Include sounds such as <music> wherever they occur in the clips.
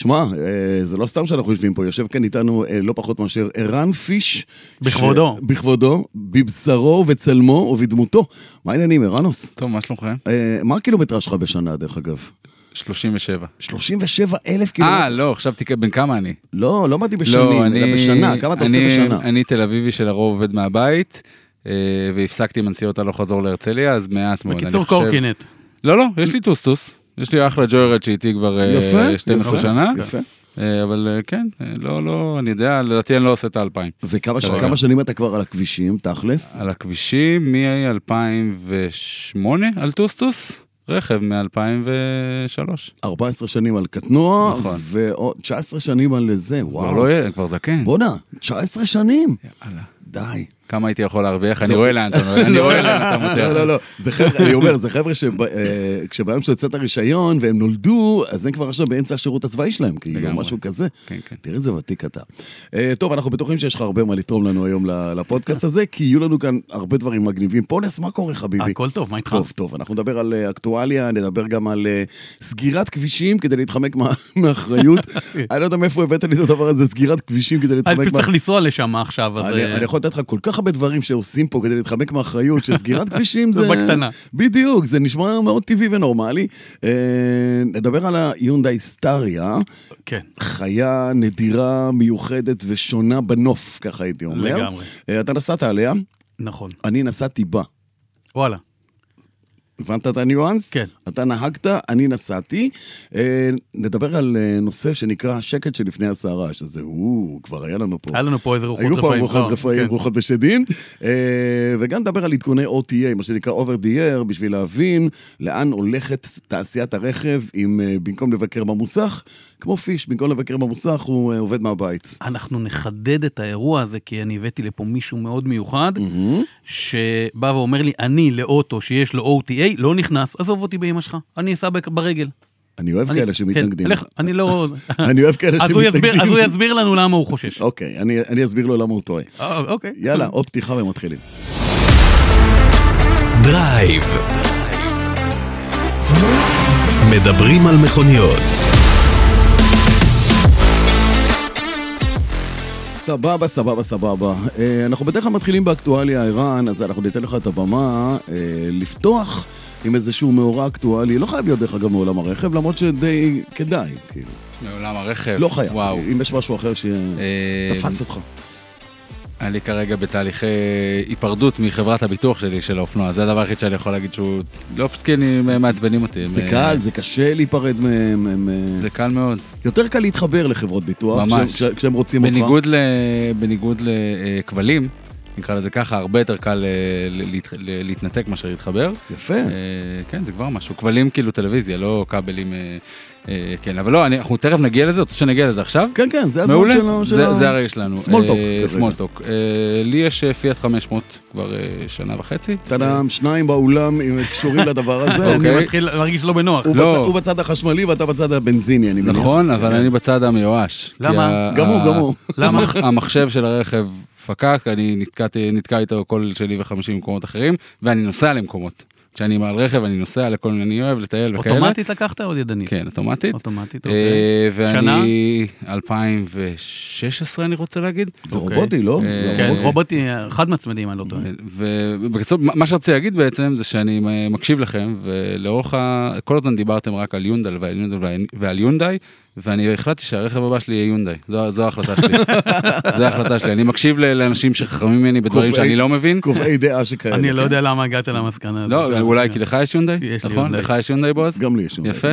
שמע, אה, זה לא סתם שאנחנו יושבים פה, יושב כאן איתנו אה, לא פחות מאשר ערן פיש. בכבודו. ש... בכבודו, בבשרו ובצלמו ובדמותו. מה העניינים, ערנוס? טוב, מה שלומכם? אה, מה הקילומטראז' שלך בשנה, דרך אגב? 37. 37 אלף קילומטר. אה, לא, חשבתי בן כמה אני. לא, לא אמרתי בשנים, אלא בשנה, כמה אתה עושה אני- בשנה? אני תל אביבי שלרוב עובד מהבית, אה, והפסקתי עם הנסיעות הלוך חזור להרצליה, אז מעט מאוד. בקיצור אני חושב- קורקינט. לא, לא, יש לי טוסטוס. יש לי אחלה ג'וירייד שאיתי כבר אה, יפה, 12 יפה, שנה, יפה. אה, אבל אה, כן, אה, לא, לא, אני יודע, לדעתי אני לא עושה את האלפיים. וכמה ש- שנים אתה כבר על הכבישים, תכלס? על הכבישים מ-2008 על טוסטוס, רכב מ-2003. 14 שנים על קטנוע, נכון. ועוד 19 שנים על זה, כבר וואו. לא יהיה, כבר זקן. בואנה, 19 שנים. יאללה. די. כמה הייתי יכול להרוויח? אני רואה לאן אתה אני רואה לאן אתה מותח. לא, לא, לא, זה חבר'ה, אני אומר, זה חבר'ה שכשביום שיוצא את הרישיון והם נולדו, אז הם כבר עכשיו באמצע השירות הצבאי שלהם, כאילו. משהו כזה. כן, כן. תראה איזה ותיק אתה. אה, טוב, אנחנו בטוחים שיש לך הרבה מה לתרום לנו היום לפודקאסט הזה, כי יהיו לנו כאן הרבה דברים מגניבים. פולס, מה קורה חביבי? הכל טוב, מה איתך? טוב, טוב, אנחנו נדבר על אה, אקטואליה, נדבר גם על אה, סגירת כבישים כדי להתחמק מה- <laughs> מאחריות. <laughs> אני לא יודע מאיפה הבאת לי את הדבר הזה, סגירת כבישים כדי אני להתחמק פשוט מה... צריך לנסוע לשם עכשיו, אז... אני, אה, אני יכול לתת לך כל כך הרבה דברים שעושים פה כדי להתחמק מאחריות, שסגירת <laughs> כבישים זה... זה בקטנה. בדיוק, זה נשמע מאוד טבעי ונורמלי. אה, נדבר על היונדאי סטריה, כן, חיה נדירה, מיוחדת ושונה בנוף, ככה הייתי אומר. לגמרי. אה, אתה נסעת עליה, נכון. אני נסעתי בה. וואלה. הבנת את הניואנס? כן. אתה נהגת, אני נסעתי. אה, נדבר על אה, נושא שנקרא השקט שלפני הסערה, שזה הוא, כבר היה לנו פה. היה לנו פה איזה רוחות היו פה רפאים. רוחות לא, רפאים, כן. רוחות בשדים, אה, וגם נדבר על עדכוני OTA, מה שנקרא over the air, בשביל להבין לאן הולכת תעשיית הרכב, אם אה, במקום לבקר במוסך, כמו פיש, במקום לבקר במוסך, הוא אה, עובד מהבית. אנחנו נחדד את האירוע הזה, כי אני הבאתי לפה מישהו מאוד מיוחד, שבא ואומר לי, אני לאוטו שיש לו OTA, לא נכנס, עזוב אותי באמא שלך, אני אסע ברגל. אני אוהב כאלה שמתנגדים. כן, אני לא... <laughs> אני אוהב כאלה שמתנגדים. אז הוא יסביר לנו למה הוא חושש. אוקיי, אני אני אסביר לו למה הוא טועה. אה, אוקיי. יאללה, עוד פתיחה ומתחילים. דרייב, מדברים על מכוניות. סבבה, סבבה, סבבה. אה, אנחנו בדרך כלל מתחילים באקטואליה, ערן, אז אנחנו ניתן לך את הבמה אה, לפתוח עם איזשהו מאורע אקטואלי. לא חייב להיות, דרך אגב, מעולם הרכב, למרות שדי כדאי, כאילו. מעולם הרכב. לא חייב. וואו. אם יש משהו אחר אה, שתפס אותך. אני כרגע בתהליכי היפרדות מחברת הביטוח שלי, של האופנוע. זה הדבר היחיד שאני יכול להגיד שהוא... לא פשוט כי הם מעצבנים אותי. זה הם, אה, קל, זה קשה להיפרד מהם. הם, אה, זה קל מאוד. יותר קל להתחבר לחברות ביטוח, ממש. כשהם- כשהם רוצים אותך. ל- בניגוד לכבלים, נקרא לזה ככה, הרבה יותר קל אה, להתנתק מאשר להתחבר. יפה. אה, כן, זה כבר משהו. כבלים כאילו טלוויזיה, לא כבלים... אה, כן, אבל לא, אנחנו תכף נגיע לזה, רוצה שנגיע לזה עכשיו? כן, כן, זה הזמן מעולה, שלו. של זה, הרגע שלנו. talk. אה, לי יש פיאט 500 כבר שנה וחצי. טאדאם, שניים באולם עם- קשורים לדבר הזה. אוקיי. אני מתחיל להרגיש לא בנוח. הוא לא. בצד- הוא בצד החשמלי ואתה בצד הבנזיני, אני מניח. נכון, אבל אני בצד המיואש. למה? גם הוא, גם הוא. למה? המח- המחשב של הרכב פקק, אני נתקעתי- נתקע איתו כל שלי וחמישי במקומות אחרים, ואני נוסע למקומות. כשאני על רכב, אני נוסע לכל מיני, אני אוהב לטייל וכאלה. אוטומטית לקחת או עוד ידנית? כן, אוטומטית. אוטומטית, אה, אוקיי. שנה? ואני 2016 אני רוצה להגיד. זה אוקיי. רובוטי, לא? אה, כן, רובוטי. רובוטי, חד מצמדי, אני לא טועה. ובקיצור, מה שרציתי להגיד בעצם זה שאני מקשיב לכם, ולאורך ה... כל הזמן דיברתם רק על יונדל ועל יונדל ועל יונדאי, ואני החלטתי שהרכב הבא שלי יהיה יונדאי. זו, זו ההחלטה שלי. <laughs> זו ההחלטה שלי. אני מקשיב ל- לאנשים שחכמים ממני בדברים שאני לא מבין. קובעי דעה שכאלה. אני לא כן. יודע למה הגעת למסקנה הזאת. לא, אולי כי לך יש יונדאי? יש לי נכון? יונדאי. לך יש יונדאי בועז? גם לי יש יונדאי. יפה.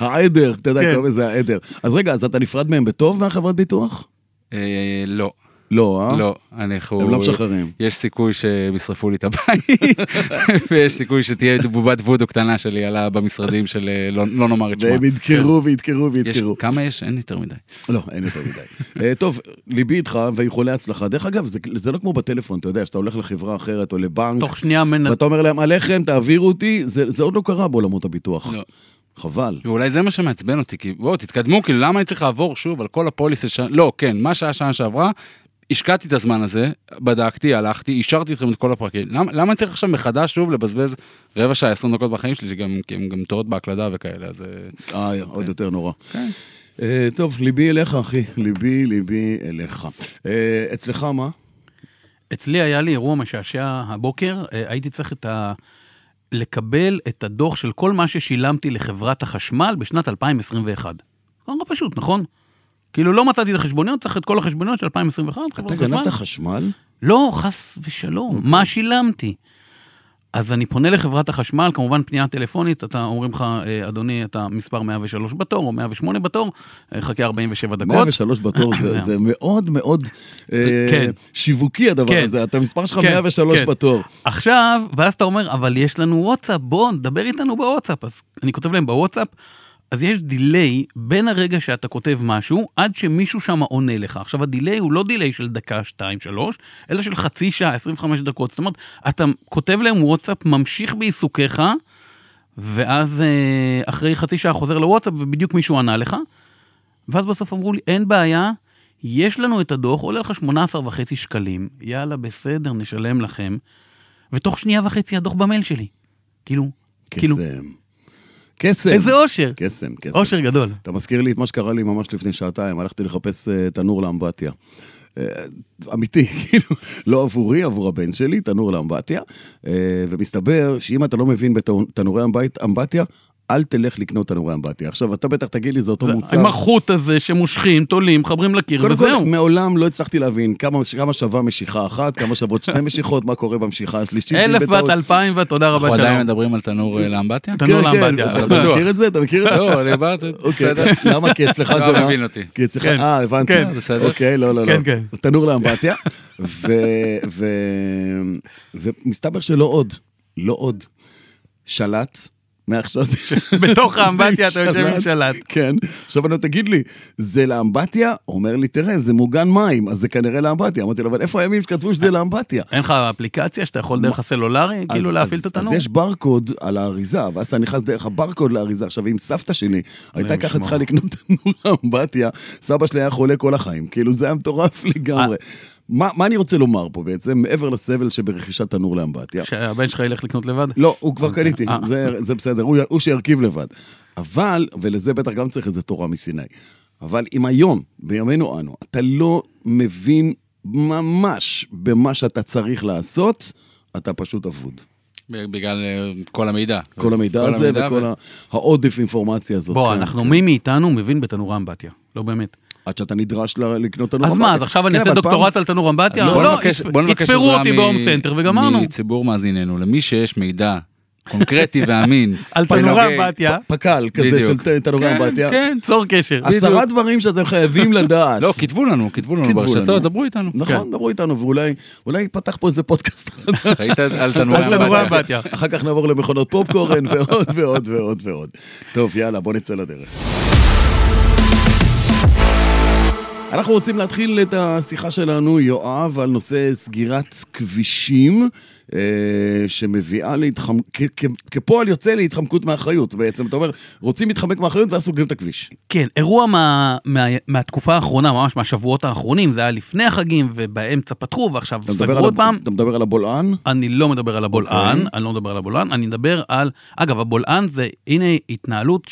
<laughs> העדר, אתה יודע, כן. קוראים לזה העדר. אז רגע, אז אתה נפרד מהם בטוב מהחברת ביטוח? אה, לא, לא, אה? לא. אנחנו... הם לא משחררים. יש סיכוי שהם ישרפו לי את הבית, <laughs> ויש סיכוי שתהיה בובת וודו קטנה שלי על ה- במשרדים של אה, לא לא נאמר את שמה. והם ידקרו וידקרו יש- וידקרו. כמה יש? אין יותר מדי. לא, אין יותר מדי. <laughs> אה, טוב, ליבי איתך ואיחולי הצלחה. דרך אגב, זה- זה לא כמו בטלפון, אתה יודע, שאתה הולך לחברה אחרת או לבנק, תוך שנייה מנ... ואתה אומר להם, עליכם, תעבירו אותי, זה זה עוד לא קרה בעולמות הביטוח. לא. חבל. ואולי זה מה שמעצבן אותי, כי בואו תתקדמו, כאילו למה אני צריך לעבור שוב על כל הפוליסה ש... לא, כן, מה שהיה שנה שעברה, השקעתי את הזמן הזה, בדקתי, הלכתי, אישרתי אתכם את כל הפרקים. למה, למה אני צריך עכשיו מחדש שוב לבזבז רבע שעה, 20 דקות בחיים שלי, שגם הם גם טועות בהקלדה וכאלה, אז... אה, אה, עוד יותר נורא. כן. אה, טוב, ליבי אליך, אחי. ליבי, ליבי אליך. אה, אצלך מה? אצלי היה לי אירוע משעשע הבוקר, אה, הייתי צריך את ה... לקבל את הדוח של כל מה ששילמתי לחברת החשמל בשנת 2021. נורא פשוט, נכון? כאילו לא מצאתי את החשבוניות, צריך את כל החשבוניות של 2021, אתה גנבת חשמל. לא, חס ושלום, מה שילמתי? אז אני פונה לחברת החשמל, כמובן פנייה טלפונית, אתה אומרים לך, אה, אדוני, אתה מספר 103 בתור, או 108 בתור, אה, חכה 47 דקות. 103 בתור, זה- <coughs> זה מאוד מאוד אה, כן. שיווקי הדבר כן. הזה. אתה מספר שלך כן, 103 כן. בתור. עכשיו, ואז אתה אומר, אבל יש לנו וואטסאפ, בוא, דבר איתנו בוואטסאפ. אז אני כותב להם בוואטסאפ, אז יש delay בין הרגע שאתה כותב משהו, עד שמישהו שם עונה לך. עכשיו, ה delay הוא לא delay של דקה, שתיים, שלוש, אלא של חצי שעה, 25 דקות. זאת אומרת, אתה כותב להם וואטסאפ, ממשיך בעיסוקיך, ואז אה, אחרי חצי שעה חוזר לוואטסאפ, ובדיוק מישהו ענה לך. ואז בסוף אמרו לי, אין בעיה, יש לנו את הדוח, עולה לך 18 וחצי שקלים, יאללה, בסדר, נשלם לכם. ותוך שנייה וחצי הדוח במייל שלי. כאילו, כאילו, קסם. איזה אושר. קסם, קסם. אושר גדול. אתה מזכיר לי את מה שקרה לי ממש לפני שעתיים, הלכתי לחפש אה, תנור לאמבטיה. אה, אמיתי, <laughs> כאילו, לא עבורי, עבור הבן שלי, תנור לאמבטיה. אה, ומסתבר שאם אתה לא מבין בתנורי אמבט- אמבטיה, אל תלך לקנות תנורי אמבטיה. עכשיו, אתה בטח תגיד לי, זה אותו זה- מוצר. עם החוט הזה שמושכים, תולים, מחברים לקיר, קודם וזהו. כל, מעולם לא הצלחתי להבין כמה, כמה שווה משיכה אחת, כמה שוות שתי משיכות, מה קורה במשיכה השלישית. אלף בת, אלפיים בת, תודה רבה, אנחנו עדיין שלום. מדברים על תנור אה, לאמבטיה? תנור כן, כן, לאמבטיה. אתה. מכיר את זה? אתה מכיר את זה? לא, אני הבנתי, <laughs> אוקיי, בסדר. למה? כי אצלך לא זה מה? מבין אותי. כי אצלך, כן. אה, הבנתי. כן. בסדר. אוקיי, לא, לא, לא. תנור לאמבטיה, ו- ו- ומסתבר שלא עוד, לא עוד. שלט, מעכשיו... בתוך <laughs> האמבטיה זה אתה יושב עם שלט. כן. עכשיו אני תגיד לי, זה לאמבטיה? אומר לי, תראה, זה מוגן מים, אז זה כנראה לאמבטיה. אמרתי לו, אבל איפה הימים שכתבו שזה לאמבטיה? אין לך אפליקציה שאתה יכול דרך הסלולרי, כאילו להפעיל את התנור? אז יש ברקוד על האריזה, ואז אתה נכנס דרך הברקוד לאריזה. עכשיו, אם סבתא שלי הייתה ככה. צריכה לקנות <laughs> תנור אמבטיה, סבא שלי היה חולה כל החיים. כאילו, זה היה מטורף לגמרי. מה מה אני רוצה לומר פה בעצם, מעבר לסבל שברכישת תנור לאמבטיה? שהבן שלך ילך לקנות לבד? לא, הוא כבר קניתי, אה. זה, זה בסדר, הוא, הוא שירכיב לבד. אבל, ולזה בטח גם צריך איזה תורה מסיני, אבל אם היום, בימינו אנו, אתה לא מבין ממש במה שאתה צריך לעשות, אתה פשוט אבוד. בגלל אה, כל המידע. כל המידע כל הזה המידע וכל ו- העודף אינפורמציה הזאת. בוא, כן, אנחנו, כן. מי מאיתנו מבין בתנור אמבטיה? לא באמת. עד שאתה נדרש לקנות תנור אז מה, אז עכשיו אני כן, אעשה אבל פעם- דוקטורט על תנור אמבטיה? לא, יתפרו אותי בהום סנטר וגמרנו. מציבור מאזיננו, למי שיש מידע קונקרטי ואמין. <laughs> על תנור. פ- פק"ל כזה. של ת- תנורי כן, אמבטיה. כן, צור קשר. עשרה דברים שאתם חייבים לדעת. <laughs> לא, כתבו לנו, כתבו לנו כתבו לנו. ברשתות, דברו איתנו. נכון, דברו איתנו, ואולי אולי ייפתח פה איזה פודקאסט חדש. <laughs> על תנורי אמבטיה? אמבטיה. אחר כך נעבור למכונות פופקורן ועוד ועוד ועוד ועוד. טוב, יאללה, בוא נצא לדרך. אנחנו רוצים להתחיל את השיחה שלנו, יואב, על נושא סגירת כבישים, אה, שמביאה להתחמ... כ- כ- כפועל יוצא להתחמקות מאחריות. בעצם, אתה אומר, רוצים להתחמק מאחריות ואז סוגרים את הכביש. כן, אירוע מה, מה, מהתקופה האחרונה, ממש מהשבועות האחרונים, זה היה לפני החגים, ובאמצע פתחו, ועכשיו סגרו עוד פעם. אתה מדבר על הבולען? אני לא מדבר על הבולען, אוקיי. אני לא מדבר על הבולען, אני מדבר על... אגב, הבולען זה, הנה התנהלות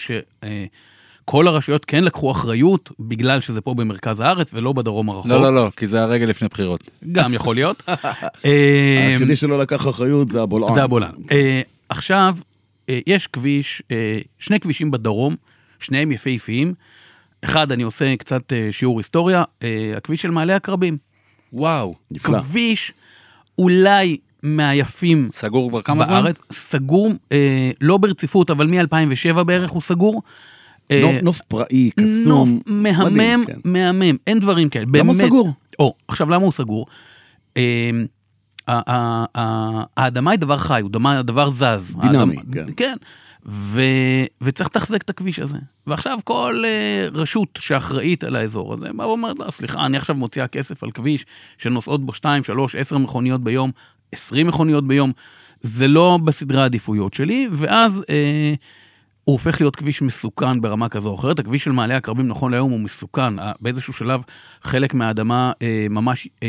שכל הרשויות כן לקחו אחריות, בגלל שזה פה במרכז הארץ ולא בדרום הרחוק. לא, לא, לא, כי זה הרגע לפני בחירות. גם יכול להיות. <laughs> אה, היחידי שלא לקח אחריות זה הבולען. זה הבולען. אה, עכשיו, אה, יש כביש, שני כבישים בדרום, שניהם יפהפיים. אחד, אני עושה קצת שיעור היסטוריה, הכביש של מעלה עקרבים. וואו. נפלא. כביש אולי מהיפים סגור כבר כמה זמן? בארץ, סגור, אה, לא ברציפות, אבל מ-2007 בערך הוא סגור. אה, נוף- נוף פראי, נוף קסום. מהמם, מדהים, כן. מהמם, אין דברים כאלה. למה הוא. סגור? או, עכשיו למה הוא סגור? אה, האדמה היא דבר חי, הוא דבר, זז. דינמי, כן. כן. ו, וצריך לתחזק את הכביש הזה. ועכשיו כל אה, רשות שאחראית על האזור הזה, באה ואומרת, לא, סליחה, אני עכשיו מוציאה כסף על כביש שנוסעות בו 2, 3, 10 מכוניות ביום, 20 מכוניות ביום, זה לא בסדרי העדיפויות שלי, ואז אה, הוא הופך להיות כביש מסוכן ברמה כזו או אחרת. הכביש של מעלה הכרבים נכון להיום הוא מסוכן. אה, באיזשהו שלב חלק מהאדמה אה, ממש... אה,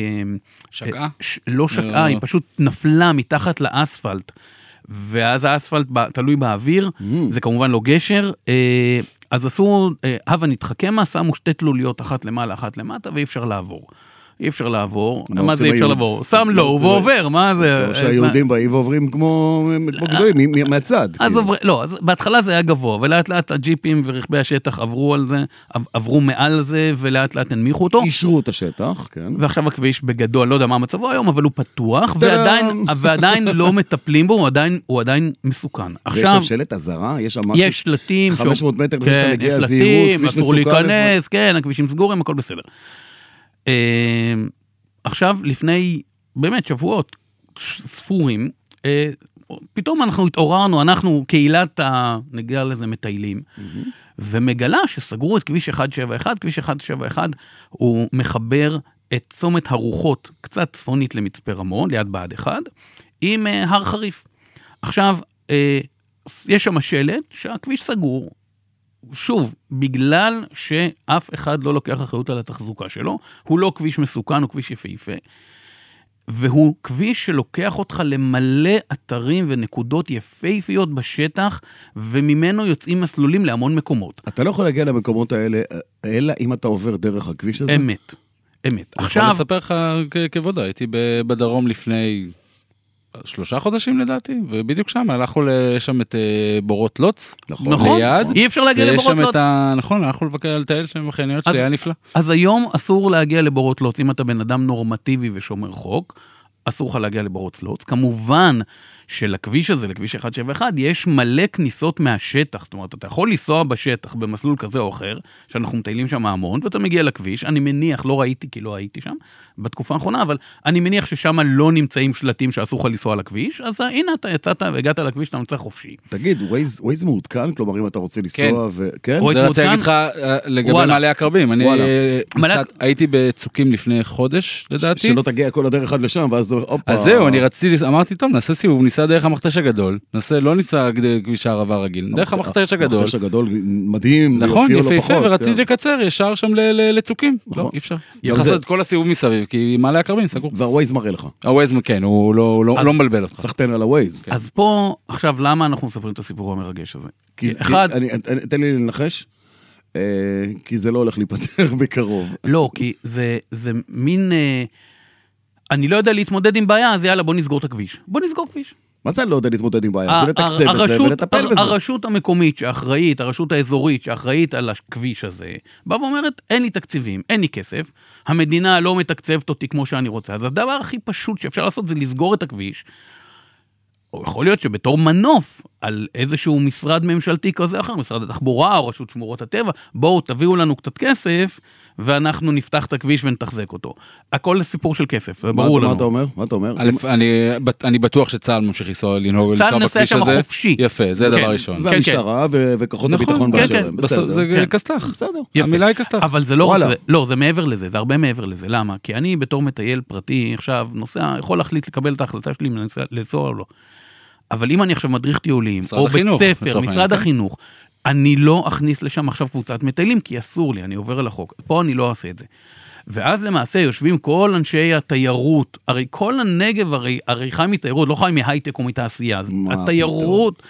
שקעה? אה, ש- לא שקעה, לא. היא פשוט נפלה מתחת לאספלט. ואז האספלט ב- תלוי באוויר, Mm. זה כמובן לא גשר. אה, אז עשו, אה, הבה נתחכמה, שמו שתי תלוליות, אחת למעלה, אחת למטה, ואי אפשר לעבור. אי אפשר לעבור, מה זה אי אפשר לעבור? שם מה לו עושים ועובר, מה זה? שהיהודים באים ועוברים כמו כמו גדולים, מהצד. אז כאילו. עובר, לא, בהתחלה זה היה גבוה, ולאט לאט הג'יפים ורכבי השטח עברו על זה, עב- עברו מעל זה, ולאט לאט הנמיכו אותו. אישרו את השטח, כן. ועכשיו הכביש בגדול, לא יודע מה מצבו היום, אבל הוא פתוח. ועדיין, לא מטפלים בו, הוא עדיין, מסוכן. ויש עכשיו, שם שלט אזהרה? יש שם משהו? יש שלטים. 500 שאומר- מטר כן, יש שלטים, אסור להיכנס, כן, הכבישים סגורים, הכל בסדר. אה, עכשיו, לפני באמת שבועות ספורים, אה, פתאום אנחנו התעוררנו, אנחנו קהילת ה... נגיע לזה מטיילים, ומגלה שסגרו את כביש 171, כביש 171 הוא מחבר את צומת הרוחות, קצת צפונית למצפה רמון, ליד בה"ד 1, עם אה, הר חריף. עכשיו, אה, יש שם שלט שהכביש סגור, שוב, בגלל שאף אחד לא לוקח אחריות על התחזוקה שלו, הוא לא כביש מסוכן, הוא כביש יפהפה. והוא כביש שלוקח אותך למלא אתרים ונקודות יפהפיות בשטח, וממנו יוצאים מסלולים להמון מקומות. אתה לא יכול להגיע למקומות האלה, אלא אם אתה עובר דרך הכביש הזה? אמת, אמת. אני יכול עכשיו, לספר לך כבודו, הייתי בדרום לפני שלושה חודשים לדעתי, ובדיוק שם הלכנו לשם את אה, בורות לוץ. נכון. נכון, ליד. אי אפשר להגיע לבורות לוץ. ה... נכון, הלכנו לבקר, לטייל שם בחניוניות אז- שלי, היה נפלא. אז היום אסור להגיע לבורות לוץ, אם אתה בן אדם נורמטיבי ושומר חוק, אסור לך להגיע לבורות לוץ. כמובן שלכביש הזה, לכביש 171, יש מלא כניסות מהשטח. זאת אומרת, אתה יכול לנסוע בשטח במסלול כזה או אחר, שאנחנו מטיילים שם המון, ואתה מגיע לכביש, אני מניח, לא ראיתי כי לא הייתי שם בתקופה האחרונה, אבל אני מניח ששם לא נמצאים שלטים שאסור לך לנסוע על הכביש, אז הנה, אתה יצאת והגעת לכביש, אתה נמצא חופשי. תגיד, ווייז ווייז מעודכן? כלומר, אם אתה רוצה לנסוע ו... כן? ווייז זה רציתי מעודכן? להגיד לך אה, לגבי וואלה. מעלה עקרבים. אני וואלה. אה, הייתי בצוקים לפני חודש לדעתי. שלא תגיע כל הדרך עד לשם, ואז הופה. אז זהו, אני רציתי, אמרתי, טוב, נעשה סיבוב, ניסע דרך המכתש הגדול, נעשה, לא ניסע כדי- כביש הערבה רגיל, דרך המכתש הגדול. המכתש הגדול מדהים, נכון, יפהפה, פחות, ורציתי כן. לקצר ישר שם ל- ל- לצוקים. נכון. לא, אי אפשר. צריך זה- לעשות את כל הסיבוב מסביב, כי מעלה הכרבים סגור. והווייז מראה לך. הווייז, כן, הוא לא- לא- הוא אז- לא מבלבל אותך. סחטיין על הווייז. כן. אז פה, עכשיו, למה אנחנו מספרים את הסיפור המרגש הזה? כי- אחד, אני- אני- תן לי לנחש, אה, כי זה לא הולך להיפתר <laughs> בקרוב. לא, כי זה, זה מין... אה, אני לא יודע להתמודד עם בעיה, אז יאללה, בוא נסגור את הכביש. בוא נסגור כביש. מה זה לא יודע להתמודד עם בעיה? זה לתקצב את זה ולטפל בזה. הרשות המקומית שאחראית, הרשות האזורית שאחראית על הכביש הזה, באה ואומרת, אין לי תקציבים, אין לי כסף, המדינה לא מתקצבת אותי כמו שאני רוצה, אז הדבר הכי פשוט שאפשר לעשות זה לסגור את הכביש. או יכול להיות שבתור מנוף על איזשהו משרד ממשלתי כזה או אחר, משרד התחבורה או רשות שמורות הטבע, בואו תביאו לנו קצת כסף ואנחנו נפתח את הכביש ונתחזק אותו. הכל סיפור של כסף, זה ברור אתה- מה לנו. אתה אומר? מה אתה אומר? אני בט- אני בטוח שצה"ל ממשיך לנסוע, לנהוג צה"ל ולנסוע נוסע בכביש שם הזה. חופשי. יפה, זה כן. דבר ראשון. כן, והמשטרה ו- וכוחות נכון, הביטחון כן, באשר כן. הם, בסדר. זה כן. כסת"ח. בסדר. יפה. המילה היא כסת"ח. אבל זה לא. זה, לא, זה מעבר לזה, זה הרבה מעבר לזה. למה? כי אני בתור מטייל פרטי, עכשיו נוסע, יכול להחליט לקבל את ההחלטה שלי אם לנסוע- או לא. אבל אם אני עכשיו מדריך טיולים, או בית ספר, משרד כן. החינוך, אני לא אכניס לשם עכשיו קבוצת מטיילים, כי אסור לי, אני עובר על החוק. פה אני לא אעשה את זה. ואז למעשה יושבים כל אנשי התיירות, הרי כל הנגב הרי, הרי חי מתיירות, לא חי מהייטק או מתעשייה, אז התיירות,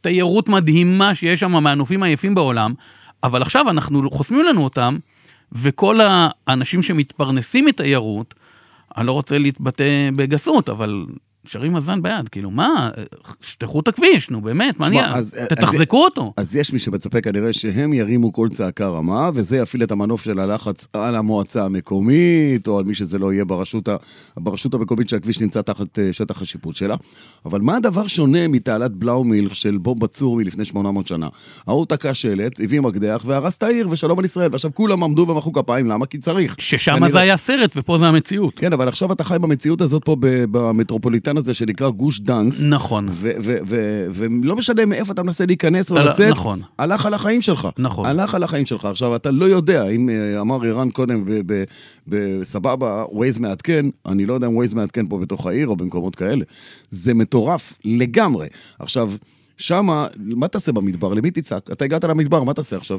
תיירות מדהימה שיש שם מהנופים היפים בעולם, אבל עכשיו אנחנו חוסמים לנו אותם, וכל האנשים שמתפרנסים מתיירות, אני לא רוצה להתבטא בגסות, אבל שרים הזן ביד, כאילו, מה, שטחו את הכביש, נו באמת, מה נהיה? אז- תתחזקו אותו. אז יש מי שמצפה כנראה שהם ירימו כל צעקה רמה, וזה יפעיל את המנוף של הלחץ על המועצה המקומית, או על מי שזה לא יהיה ברשות, ה... ברשות המקומית שהכביש נמצא תחת אה, שטח השיפוט שלה. אבל מה הדבר שונה מתעלת בלאומילך של בוב בצור מלפני 800 שנה? ההוא תקע שלט, הביא מקדח והרס את העיר, ושלום על ישראל. ועכשיו כולם עמדו ומחאו כפיים, למה? כי צריך. ששם כנראה- זה היה סרט ופה זה המציאות. כן, אבל עכשיו אתה חי במציאות הזאת פה במטרופוליטן הזה שנקרא גוש דאנס. נכון. ולא משנה מאיפה אתה מנסה להיכנס או לא- לצאת, נכון. הלך על החיים שלך. נכון. הלך על החיים שלך. עכשיו, אתה לא יודע, אם אה, אמר ערן קודם, בסבבה, ווייז מעדכן, אני לא יודע אם ווייז מעדכן פה בתוך העיר או במקומות כאלה. זה מטורף לגמרי. עכשיו, שמה, מה תעשה במדבר? למי תצעק? אתה הגעת למדבר, מה תעשה עכשיו?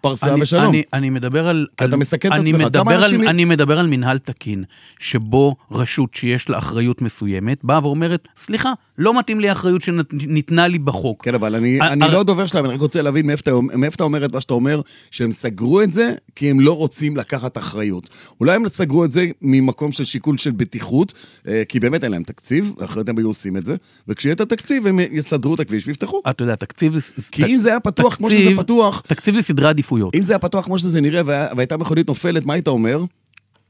פרסה אני, ושלום. אני, אני מדבר על... כי אתה על- מסכן את עצמך. מדבר כמה על, אנשים- אני מדבר על מנהל תקין, שבו רשות שיש לה אחריות מסוימת, באה ואומרת, סליחה, לא מתאים לי האחריות שניתנה לי בחוק. כן, אבל אני, אני אה, לא דובר שלהם, אני רק רוצה להבין מאיפה אתה, אומר את מה שאתה אומר, שהם סגרו את זה כי הם לא רוצים לקחת אחריות. אולי הם סגרו את זה ממקום של שיקול של בטיחות, אה, כי באמת אין להם תקציב, אחרת הם היו עושים את זה, וכשיהיה את התקציב הם יסדרו את הכביש ויפתחו. אתה יודע, תקציב. כי אם זה היה פתוח כמו שזה פתוח, תקציב זה סדרי עדיפויות. אם זה היה פתוח כמו שזה נראה והיה- והייתה מכונית נופלת, מה היית אומר?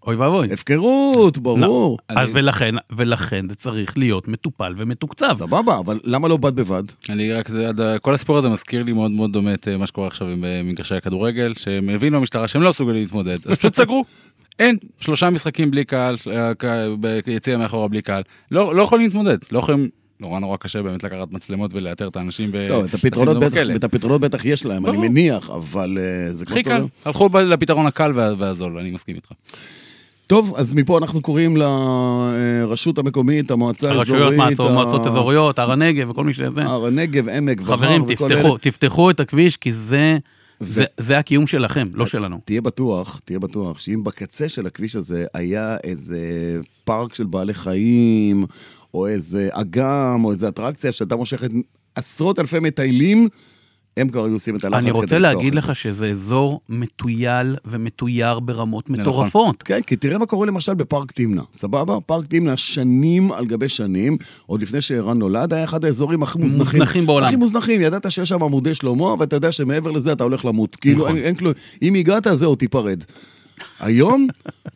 אוי ואבוי. הפקרות, ברור. אז אני- ולכן, ולכן זה צריך להיות מטופל ומתוקצב. סבבה, אבל למה לא בד בבד? אני רק, זה, כל הסיפור הזה מזכיר לי מאוד מאוד דומה את אה, מה שקורה עכשיו עם אה, מגרשי הכדורגל, שהם הבינו במשטרה שהם לא מסוגלים להתמודד, אז פשוט סגרו. <laughs> אין, שלושה משחקים בלי קהל, אה, ביציע מאחורה בלי קהל. לא, לא יכולים להתמודד, לא יכולים, נורא נורא קשה באמת לקחת מצלמות ולאתר את האנשים. ב- טוב, את הפתרונות בטח. את הפתרונות בטח יש להם, אני ברור. מניח, אבל אה, זה כמו הכי קל. הלכו לפתרון הקל וה- והזול, אני מסכים איתך. טוב, אז מפה אנחנו קוראים לרשות המקומית, המועצה האזורית, הרשויות, מועצות, ה- מועצות אזוריות, הר הנגב וכל מי שזה. הר הנגב, עמק והר חברים, תפתחו, אלה. תפתחו את הכביש, כי זה, ו- זה, זה הקיום שלכם, לא שלנו. תהיה בטוח, תהיה בטוח, שאם בקצה של הכביש הזה היה איזה פארק של בעלי חיים, או איזה אגם, או איזה אטרקציה שהייתה מושכת עשרות אלפי מטיילים, הם כבר היו עושים את הלחץ אני רוצה להגיד את לך זה. שזה אזור מתויל ומתויר ברמות נכון. מטורפות. כן, כי תראה מה קורה למשל בפארק תמנע, סבבה? פארק תמנע שנים על גבי שנים, עוד לפני שערן נולד, היה אחד האזורים הכי מוזנחים. מוזנחים בעולם. הכי מוזנחים, ידעת שיש שם עמודי שלמה, ואתה יודע שמעבר לזה אתה הולך למות. כאילו, נכון. אין כלום. אם הגעת, זהו, תיפרד. היום,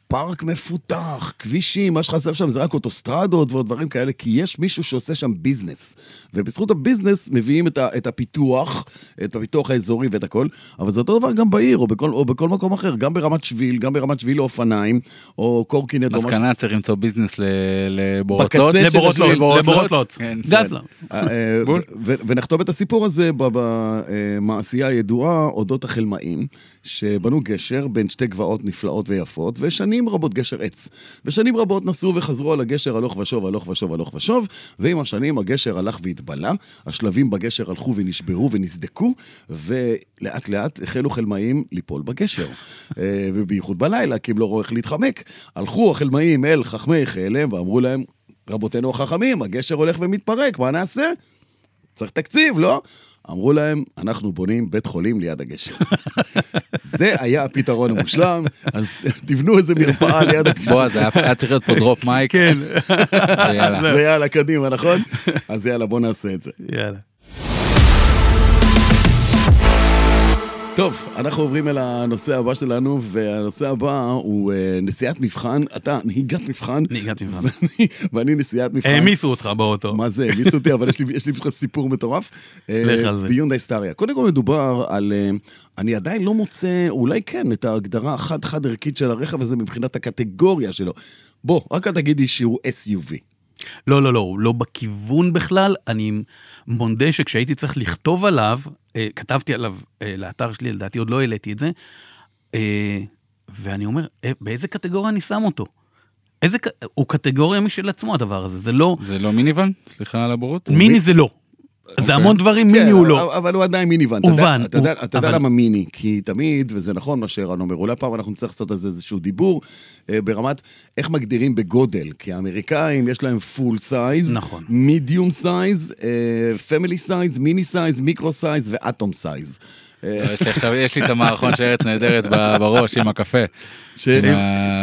פארק מפותח, כבישים, מה שחסר שם זה רק אוטוסטרדות ועוד דברים כאלה, כי יש מישהו שעושה שם business. ובזכות ה business מביאים את, ה, את הפיתוח, את הפיתוח האזורי ואת הכל, אבל זה אותו דבר גם בעיר או בכל, או בכל מקום אחר, גם ברמת שביל, גם ברמת שביל לאופניים, או קורקינט או משהו. מסקנה צריך למצוא business ל- לבורות לבורות לבורות לבורות לוץ. לוץ. כן. גזלה. אה, אה, בול. ו- ו- ונחתום את הסיפור הזה במעשייה הידועה אודות החלמאים, שבנו גשר בין שתי גבעות נפלאות ויפות, ושנים רבות גשר עץ. ושנים רבות נסעו וחזרו על הגשר הלוך ושוב, הלוך ושוב, הלוך ושוב, ועם השנים הגשר הלך והתבלה, השלבים בגשר הלכו ונשברו ונסדקו, ולאט לאט החלו חלמאים ליפול בגשר. אה, ובייחוד בלילה, כי הם לא ראו איך להתחמק. הלכו החלמאים אל חכמי חלם ואמרו להם, רבותינו החכמים, הגשר הולך ומתפרק, מה נעשה? צריך תקציב, לא? אמרו להם, אנחנו בונים בית חולים ליד הגשר. <laughs> זה היה הפתרון המושלם, אז <laughs> תבנו איזה מרפאה ליד הכביש. בועז, היה צריך להיות פה דרופ מייק. כן. <laughs> ויאללה. ויאללה, קדימה, נכון? אז יאללה, בוא נעשה את זה. יאללה. טוב, אנחנו עוברים אל הנושא הבא שלנו, והנושא הבא הוא אה, נסיעת מבחן, אתה נהיגת מבחן, נהיגת מבחן. <laughs> ואני- ואני נסיעת מבחן. העמיסו אותך באוטו. מה זה, העמיס אותי, אבל יש לי, יש לי בשבילך סיפור מטורף. לך על זה. ביונדאי סטאריה. קודם כל מדובר על... אה, אני עדיין לא מוצא, אולי כן, את ההגדרה החד-חד ערכית של הרכב הזה מבחינת הקטגוריה שלו. בוא, רק אל תגידי שהוא SUV. לא, לא, לא, הוא לא בכיוון בכלל. אני מודה שכשהייתי צריך לכתוב עליו, אה, כתבתי עליו אה, לאתר שלי, לדעתי עוד לא העליתי את זה, אה, ואני אומר, אה, באיזה קטגוריה אני שם אותו? איזה, הוא קטגוריה משל עצמו הדבר הזה, זה לא, זה לא minivan? סליחה על הבורות? מיני זה לא. זה המון דברים, מיני הוא לא. אבל- הוא עדיין יודע- ואן, הוא- אתה יודע אבל- למה מיני? כי תמיד, וזה נכון מה שערן אומר, אולי פעם אנחנו נצטרך לעשות על זה איזשהו דיבור, אה, ברמת איך מגדירים בגודל. כי האמריקאים יש להם full size, נכון. medium size, family size, mini size, micro size ו atom size. לא, יש לי עכשיו, יש לי את המערכון של ארץ נהדרת בראש עם הקפה.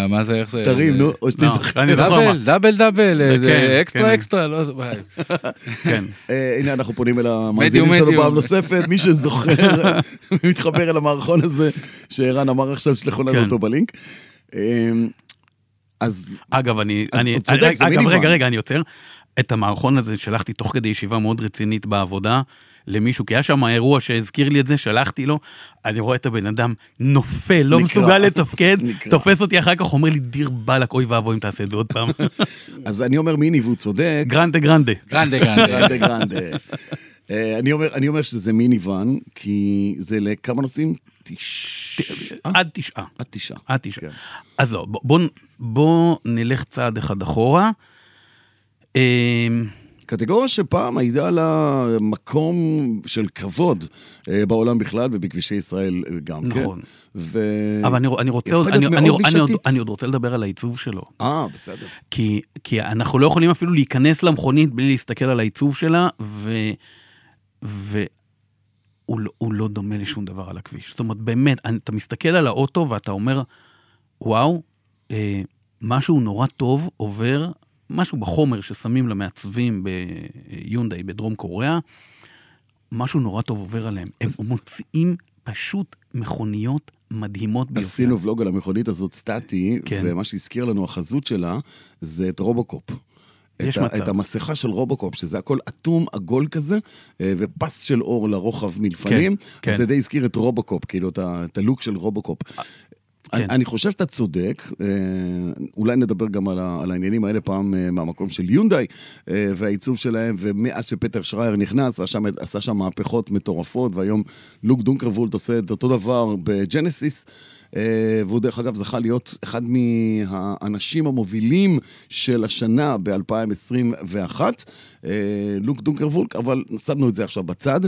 מה זה, איך זה? תרים, נו, או לא, שתזכר. אני מה. דאבל, דאבל דאבל, כן, זה אקסטרה כן. אקסטרה, לא זה... וואי. <laughs> כן. אה, הנה אנחנו פונים אל המאזינים שלנו. פעם נוספת, מי שזוכר <laughs> ומתחבר אל המערכון הזה שערן אמר עכשיו, שלחו לנו כן. אותו בלינק. אה, אז אגב, אני... אז אני הוא צודק, זה אגב. רגע, רגע, אני עוצר. את המערכון הזה שלחתי תוך כדי ישיבה מאוד רצינית בעבודה למישהו, כי היה שם אירוע שהזכיר לי את זה, שלחתי לו, אני רואה את הבן אדם נופל, לא נקרע. מסוגל לתפקד, <laughs> נקרע. תופס אותי אחר כך, אומר לי, דיר באלק, אוי ואבוי אם תעשה את זה עוד פעם. <laughs> אז אני אומר מיני והוא צודק. גרנדה גרנדה. <laughs> גרנדה גרנדה. אה, אני אומר, אני אומר שזה mini van, כי זה לכמה נוסעים? תשעה? עד תשעה. עד תשעה. עד תשעה. כן. אז לא, בוא- בוא, בוא נלך צעד אחד אחורה. קטגוריה שפעם הייתה לה מקום של כבוד אה, בעולם בכלל ובכבישי ישראל גם כן. נכון. ו... אבל אני, אני רוצה עוד, אני, אני, אני, עוד. אני עוד רוצה לדבר על העיצוב שלו. אה, בסדר. כי, כי אנחנו לא יכולים אפילו להיכנס למכונית בלי להסתכל על העיצוב שלה, ו... והוא לא, הוא לא דומה לשום דבר על הכביש. זאת אומרת, באמת, אני- אתה מסתכל על האוטו ואתה אומר, וואו, אה, משהו נורא טוב עובר, משהו בחומר ששמים למעצבים ביונדאי בדרום קוריאה, משהו נורא טוב עובר עליהם. הם מוציאים פשוט מכוניות מדהימות ביותר. עשינו ולוג על המכונית הזאת סטטי, כן. ומה שהזכיר לנו החזות שלה, זה את רובוקופ. את, ה-. את המסכה של רובוקופ, שזה הכל אטום, עגול כזה, אה, ופס של אור לרוחב מלפנים. כן. אז זה די הזכיר את רובוקופ, כאילו, את, ה- את הלוק של רובוקופ. כן. אני חושב שאתה צודק, אה, אולי נדבר גם על, ה, על העניינים האלה פעם אה, מהמקום של יונדאי אה, והעיצוב שלהם, ומאז שפטר שרייר נכנס, עשה, עשה שם מהפכות מטורפות, והיום לוק דונקרוולט עושה את אותו דבר בג'נסיס. אה, והוא דרך אגב זכה להיות אחד מהאנשים המובילים של השנה ב-2021, לוק דונקרוולט, אבל שמנו את זה עכשיו בצד.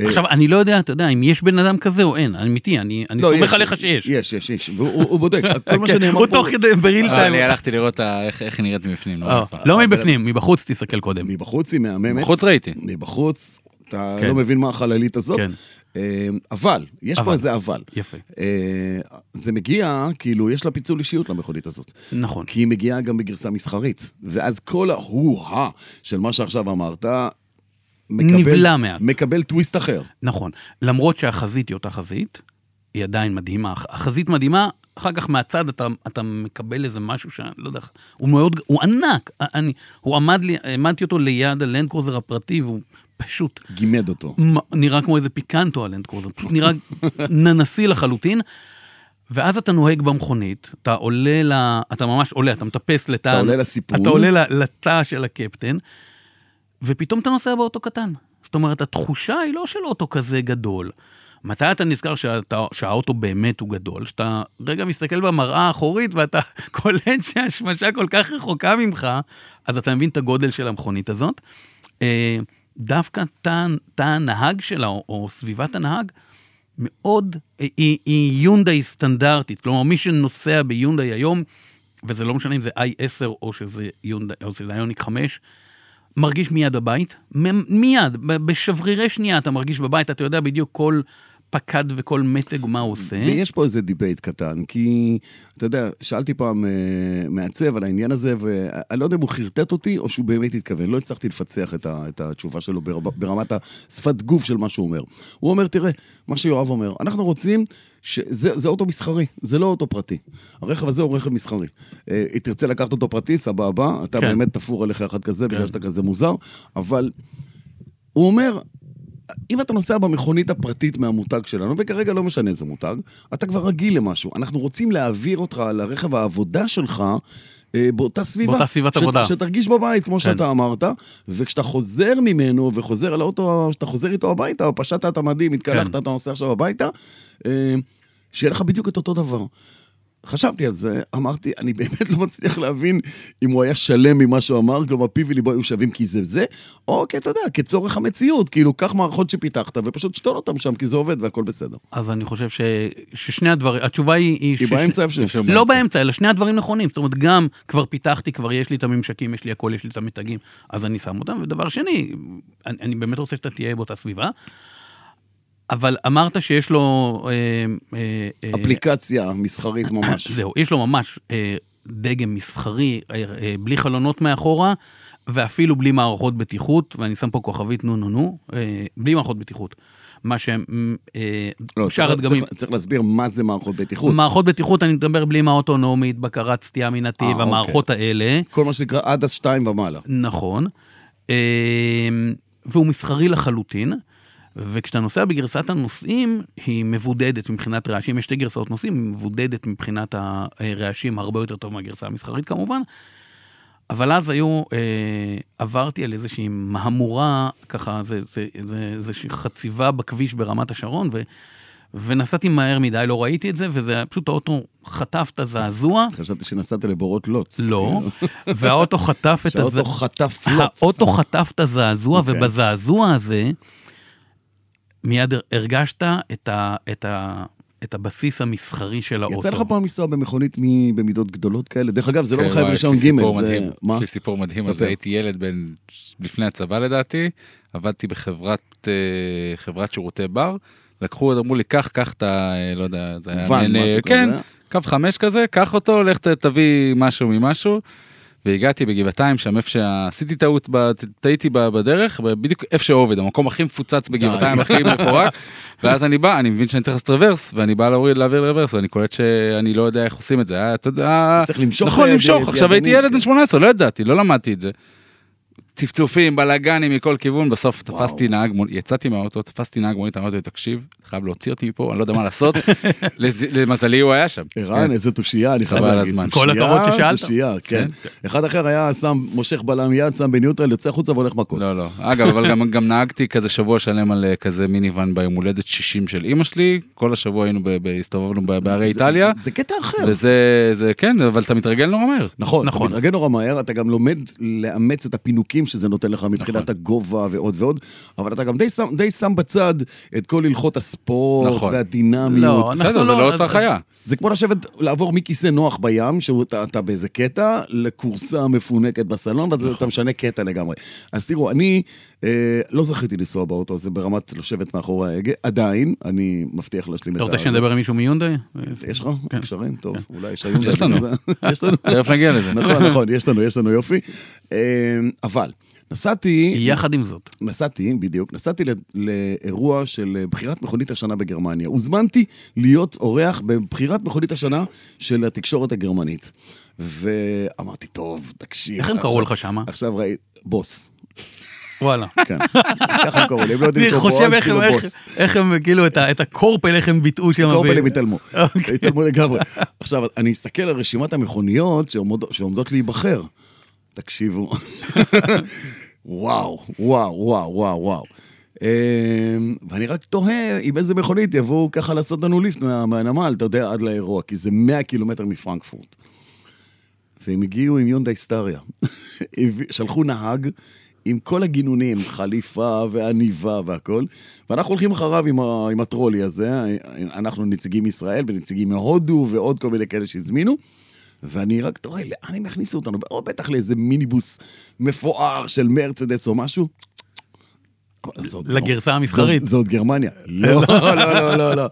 אה, עכשיו, אני לא יודע, אתה יודע, אם יש בן אדם כזה או אין, אמיתי, אני, אני לא, סומך עליך שיש. יש, יש, יש, והוא הוא בודק, <laughs> כל מה כן, שנאמר הוא פה... תוך כדי בריל אבל טיים. אני הלכתי לראות ה- איך היא נראית מבפנים. לא אה, מבפנים. לא מבפנים, מבחוץ תסתכל קודם. מבחוץ היא מהממת. בחוץ ראיתי. מבחוץ, אתה כן. לא מבין מה החללית הזאת. כן. אה, אבל, יש פה. איזה אבל. יפה. אה, זה מגיע, כאילו, יש לה פיצול אישיות למכונית הזאת. נכון. כי היא מגיעה גם בגרסה מסחרית. ואז כל ההוא-הא של מה שעכשיו אמרת, מקבל, נבלע מעט. מקבל טוויסט אחר. נכון. למרות שהחזית היא אותה חזית, היא עדיין מדהימה. הח- החזית מדהימה, אחר כך מהצד אתה, אתה מקבל איזה משהו שאני לא יודע, הוא מאוד, הוא ענק. אני, הוא עמד לי, העמדתי אותו ליד הלנד קרוזר הפרטי, והוא פשוט גימד אותו. נראה כמו איזה פיקנטו הלנד קרוזר, פשוט נראה <laughs> ננסי לחלוטין. ואז אתה נוהג במכונית, אתה עולה ל... אתה ממש עולה, אתה מטפס לתא... אתה עולה לסיפון. אתה עולה לתא של הקפטן, ופתאום אתה נוסע באוטו קטן. זאת אומרת, התחושה היא לא של אוטו כזה גדול. מתי אתה נזכר שאתה, שהאוטו באמת הוא גדול? שאתה רגע מסתכל במראה האחורית ואתה <laughs> קולט שהשמשה כל כך רחוקה ממך, אז אתה מבין את הגודל של המכונית הזאת. אה, דווקא תא הנהג שלה, או, או סביבת הנהג, מאוד, היא, היא יונדאי סטנדרטית. כלומר, מי שנוסע ביונדאי היום, וזה לא משנה אם זה i10 או שזה יונדאי, או שזה איוניק 5, מרגיש מיד בבית, מיד, בשברירי שנייה אתה מרגיש בבית, אתה יודע בדיוק כל פקד וכל מתג מה הוא עושה. ויש פה איזה debate קטן, כי, אתה יודע, שאלתי פעם אה, מעצב על העניין הזה, ואני לא יודע אם הוא חרטט אותי, או שהוא באמת התכוון. לא הצלחתי לפצח את, ה, את התשובה שלו בר, ברמת השפת גוף של מה שהוא אומר. הוא אומר, תראה, מה שיואב אומר, אנחנו רוצים, שזה זה אוטו מסחרי, זה לא אוטו פרטי. הרכב הזה הוא רכב מסחרי. אה, אם תרצה לקחת אותו פרטי, סבבה, אתה כן. באמת תפור עליך אחד כזה, בגלל כן. שאתה כזה מוזר, אבל הוא אומר, אם אתה נוסע במכונית הפרטית מהמותג שלנו, וכרגע לא משנה איזה מותג, אתה כבר רגיל למשהו. אנחנו רוצים להעביר אותך לרכב העבודה שלך אה, באותה סביבה. באותה סביבת שת- עבודה. שתרגיש בבית, כמו כן. שאתה אמרת, וכשאתה חוזר ממנו וחוזר על האוטו, כשאתה חוזר איתו הביתה, פשטת את המדים, התקלחת, כן. אתה נוסע עכשיו הביתה, אה, שיהיה לך בדיוק את אותו דבר. חשבתי על זה, אמרתי, אני באמת לא מצליח להבין אם הוא היה שלם ממה שהוא אמר, כלומר פיו וליבו היו שווים כי זה זה, או כי אתה יודע, כצורך המציאות, כאילו, קח מערכות שפיתחת ופשוט שתול אותם שם, כי זה עובד והכל בסדר. אז אני חושב ש... ששני הדברים, התשובה היא... היא היא שש- באמצע איפשהו. איפשהו לא באמצע, אלא שני הדברים נכונים. זאת אומרת, גם כבר פיתחתי, כבר יש לי את הממשקים, יש לי הכל, יש לי את המתגים, אז אני שם אותם. ודבר שני, אני, אני באמת רוצה שאתה תהיה באותה סביבה. אבל אמרת שיש לו... אה, אה, אה, אפליקציה מסחרית ממש. <coughs> זהו, יש לו ממש דגם מסחרי, בלי חלונות מאחורה, ואפילו בלי מערכות בטיחות, ואני שם פה כוכבית נו נו נו, בלי מערכות בטיחות. מה שהם, לא, שאר צריך- הדגמים, צריך- צריך להסביר מה זה מערכות בטיחות. מערכות בטיחות, אני מדבר בלי מה אוטונומית, בקרת סטייה מנתיב, אה, אוקיי. המערכות האלה, כל מה שנקרא עד השתיים ומעלה. נכון, והוא מסחרי לחלוטין. וכשאתה נוסע בגרסת הנוסעים, היא מבודדת מבחינת רעשים, יש שתי גרסאות נוסעים, היא מבודדת מבחינת הרעשים הרבה יותר טוב מהגרסה המסחרית כמובן. אבל אז היו, אה, עברתי על איזושהי מהמורה, ככה, זה, זה, זה, זה איזושהי חציבה בכביש ברמת השרון, ו, ונסעתי מהר מדי, לא ראיתי את זה, וזה פשוט האוטו חטף את הזעזוע. חשבתי שנסעת לבורות לוץ. לא, <laughs> והאוטו חטף את שהאוטו הזעזוע. חטף לוץ. האוטו חטף את הזעזוע, אוקיי. ובזעזוע הזה מיד הר- הרגשת את, ה, את, ה, את הבסיס המסחרי של האוטו. יצא לך פעם לנסוע במכונית מ- במידות גדולות כאלה? דרך אגב, זה לא כן, מחייב רישיון לי סיפור ג', זה... מה? יש לי סיפור מדהים על. זה, הייתי ילד בן... לפני הצבא לדעתי, עבדתי בחברת אה, חברת שירותי בר, לקחו, אמרו לי, קח, קח את ה... אה, לא יודע, זה היה... ואן, מעין, אה, משהו כן, כזה. קו חמש כזה, קח אותו, לך תביא משהו ממשהו. והגעתי בגבעתיים, שם איפה שעשיתי טעות, טעיתי בדרך, בדיוק איפה שעובד, המקום הכי מפוצץ בגבעתיים, הכי מפורק, ואז אני בא, אני מבין שאני צריך לעשות רוורס, ואני בא להוריד, להעביר לרוורס, ואני קולט שאני לא יודע איך עושים את זה, היה, אתה יודע, צריך למשוך נכון, יד- למשוך, עכשיו הייתי ילד בן כן. 18, לא ידעתי, לא למדתי את זה. צפצופים, בלאגנים מכל כיוון, בסוף וואו. תפסתי נהג, יצאתי מהאוטו, תפסתי נהג מונית, אמרתי לו, תקשיב, חייב להוציא אותי מפה, אני לא יודע מה לעשות. <laughs> לז- למזלי הוא היה שם. ערן, איזה תושייה, אני חייב להגיד. הזמן. כל הכבוד ששאלת. תושייה, כן. אחד אחר היה שם, מושך בלם יד, שם בניוטרל, יוצא החוצה והולך מכות. לא, לא. אגב, אבל גם, גם נהגתי כזה שבוע שלם על אה, כזה מיניוון ביום הולדת 60 של אימא שלי, כל השבוע היינו, ב- ב- הסתובבנו ב- בערי זה- איטליה, זה- זה קטע אחר. וזה, זה כן, אבל אתה מתרגל נורא מהר. נכון, נכון. אתה מתרגל נורא מהר, אתה גם לומד לאמץ את הפינוקים שזה נותן לך מבחינת נכון. הגובה ועוד ועוד, אבל אתה גם די שם, די שם בצד את כל הלכות הספורט נכון. והדינמיות. לא, בסדר, זה לא- לא אותה חיה. זה כמו לשבת, לעבור מכיסא נוח בים, שאתה אתה באיזה קטע, לכורסה מפונקת בסלון, ואז אתה משנה קטע לגמרי. אז תראו, אני אה, לא זכיתי לנסוע באוטו הזה ברמת לשבת מאחורי ההגה, עדיין, אני מבטיח להשלים את אתה רוצה שנדבר עם מישהו מיונדאי? יש לך? כן. קשרים? טוב, אולי יש יש לנו. <laughs> יש לנו. תכף נגיע לזה. נכון, נכון, יש לנו, יש לנו יופי. אה, אבל, נסעתי... יחד עם זאת. נסעתי, בדיוק, נסעתי ל- לאירוע של אה, בחירת מכונית השנה בגרמניה. הוזמנתי להיות אורח בבחירת מכונית השנה של התקשורת הגרמנית. ואמרתי, טוב, תקשיב. איך הם קראו לך שמה? עכשיו ראי, בוס. וואלה. כן. ככה הם קראו לי, הם לא יודעים לקרוא בועז, איך הם- כאילו איך- בוס. איך הם, כאילו, את הקורפל, איך הם ביטאו שם. קורפלים ב- התעלמו. אוקיי. התעלמו לגמרי. עכשיו, אני מסתכל על רשימת המכוניות שעומד- שעומדות להיבחר. תקשיבו. וואו, וואו, וואו, וואו, וואו. אמ, ואני רק תוהה עם איזה מכונית יבואו ככה לעשות לנו ליפט מה- מהנמל, אתה יודע, עד לאירוע, כי זה 100 קילומטר מפרנקפורט. והם הגיעו עם יונדאי סטריה. <laughs> שלחו נהג עם כל הגינונים, חליפה ועניבה והכל, ואנחנו הולכים אחריו עם, ה, עם הטרולי הזה, אנחנו נציגים מישראל ונציגים מהודו ועוד כל מיני כאלה שהזמינו, ואני רק תוהה, לאן הם יכניסו אותנו? או בטח לאיזה מיניבוס מפואר של מרצדס או משהו. לגרסה המסחרית. זאת, זאת גרמניה. לא, לא, לא, לא, לא.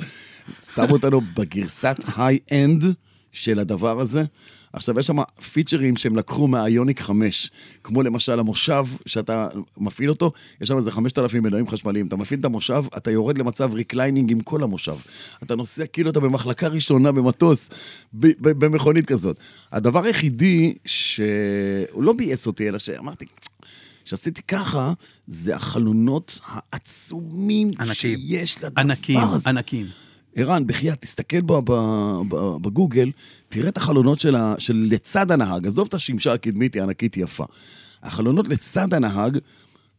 שמו אותנו בגרסת high-end של הדבר הזה. עכשיו, יש שם פיצ'רים שהם לקחו מהאיוניק 5, כמו למשל המושב שאתה מפעיל אותו, יש שם איזה 5,000 מנועים חשמליים. אתה מפעיל את המושב, אתה יורד למצב reclining עם כל המושב. אתה נוסע כאילו אתה במחלקה ראשונה במטוס, ב- ב- במכונית כזאת. הדבר היחידי שהוא לא ביאס אותי, אלא שאמרתי, שעשיתי ככה, זה החלונות העצומים ענקים. שיש לדבר ענקים, הזה. ענקים. ערן, בחייאת, תסתכל ב- ב- ב- בגוגל, תראה את החלונות של, ה- של לצד הנהג, עזוב את השמשה הקדמית, היא ענקית יפה. החלונות לצד הנהג,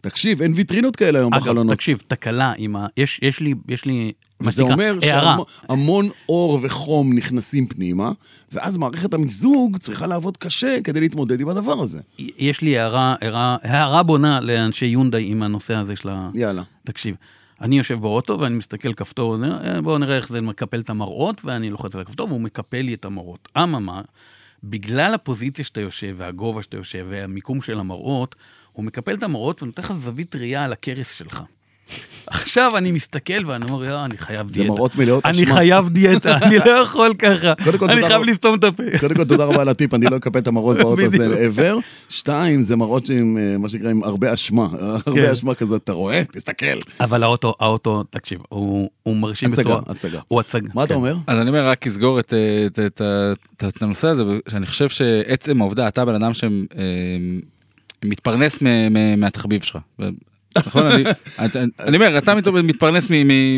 תקשיב, אין ויטרינות כאלה היום אגב, בחלונות. תקשיב, תקלה עם ה... יש יש לי, יש לי, וזה שנקרא, אומר. שהמון אור וחום נכנסים פנימה, ואז מערכת המיזוג צריכה לעבוד קשה כדי להתמודד עם הדבר הזה. יש לי הערה, הערה, הערה בונה לאנשי יונדאי עם הנושא הזה של ה... יאללה. תקשיב, אני יושב באוטו ואני מסתכל כפתור, אה, בואו נראה איך זה מקפל את המראות, ואני לוחץ על הכפתור והוא מקפל לי את המראות. אממה, בגלל הפוזיציה שאתה יושב והגובה שאתה יושב והמיקום של המראות, הוא מקפל את המראות ונותן לך זווית ראייה על הכרס שלך. עכשיו אני מסתכל ואני אומר, "אה, אני חייב זה דיאטה. מראות מלאות אני אשמה. חייב דיאטה, <laughs> אני לא יכול ככה. אני חייב. לסתום את הפה. קודם כל, תודה רבה על הטיפ, אני לא אקפל את המראות באוטו הזה ever. שתיים, זה מראות שהם, אה, מה שנקרא, עם הרבה אשמה. כן. הרבה אשמה כזאת, אתה רואה? תסתכל. אבל האוטו, האוטו, תקשיב, הוא מרשים הצגה, בצורה... הצגה. הוא הצגה. מה אתה כן. אומר? אז אני אומר, רק לסגור אה, את, את, את, את הנושא הזה, שאני חושב שעצם העובדה, אתה בן אדם שמתפרנס מהתחביב שלך. נכון? אני, אומר, אתה מת- מתפרנס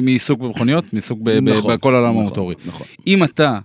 מעיסוק במכוניות, מעיסוק נכון, בכל העולם נכון, המוטורי. נכון. אם אתה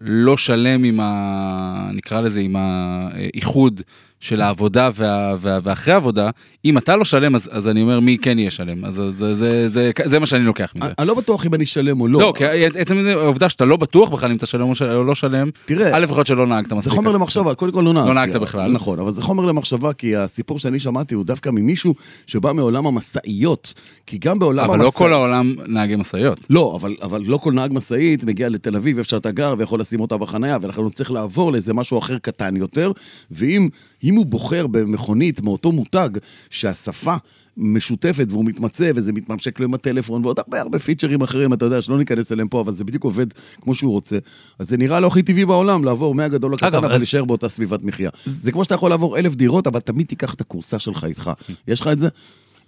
לא שלם עם ה... נקרא לזה, עם האיחוד של העבודה וה, וה, ואחרי העבודה, אם אתה לא שלם, אז, אז אני אומר, מי כן יהיה שלם? אז זה, זה, זה, זה, זה מה שאני לוקח מזה. אני לא בטוח אם אני שלם או לא. לא, כי עצם העובדה שאתה לא בטוח בכלל אם אתה שלם או לא שלם, תראה, א', יכול שלא נהגת מספיק. זה חומר למחשבה, קודם כל לא נהגתי. לא נהגת בכלל. נכון, אבל זה חומר למחשבה, כי הסיפור שאני שמעתי הוא דווקא ממישהו שבא מעולם המשאיות. כי גם בעולם אבל לא המשאיות... כל העולם נהגי משאיות. לא, אבל, אבל לא כל נהג משאית מגיע לתל אביב, איפה שאתה גר, ויכול לשים אותה בחנייה, ולכן הוא צריך לעבור לאיזה משהו אחר קטן יותר, ואם אם הוא בוחר במכונית מאותו מותג, שהשפה משותפת והוא מתמצא, וזה מתממשק לו עם הטלפון, ועוד הרבה הרבה פיצ'רים אחרים, אתה יודע, שלא ניכנס אליהם פה, אבל זה בדיוק עובד כמו שהוא רוצה. אז זה נראה לו הכי טבעי בעולם, לעבור מהגדול לקטן, אבל אז- להישאר באותה סביבת מחיה. זה כמו שאתה יכול לעבור אלף דירות, אבל תמיד תיקח את הכורסה שלך איתך. יש לך את זה?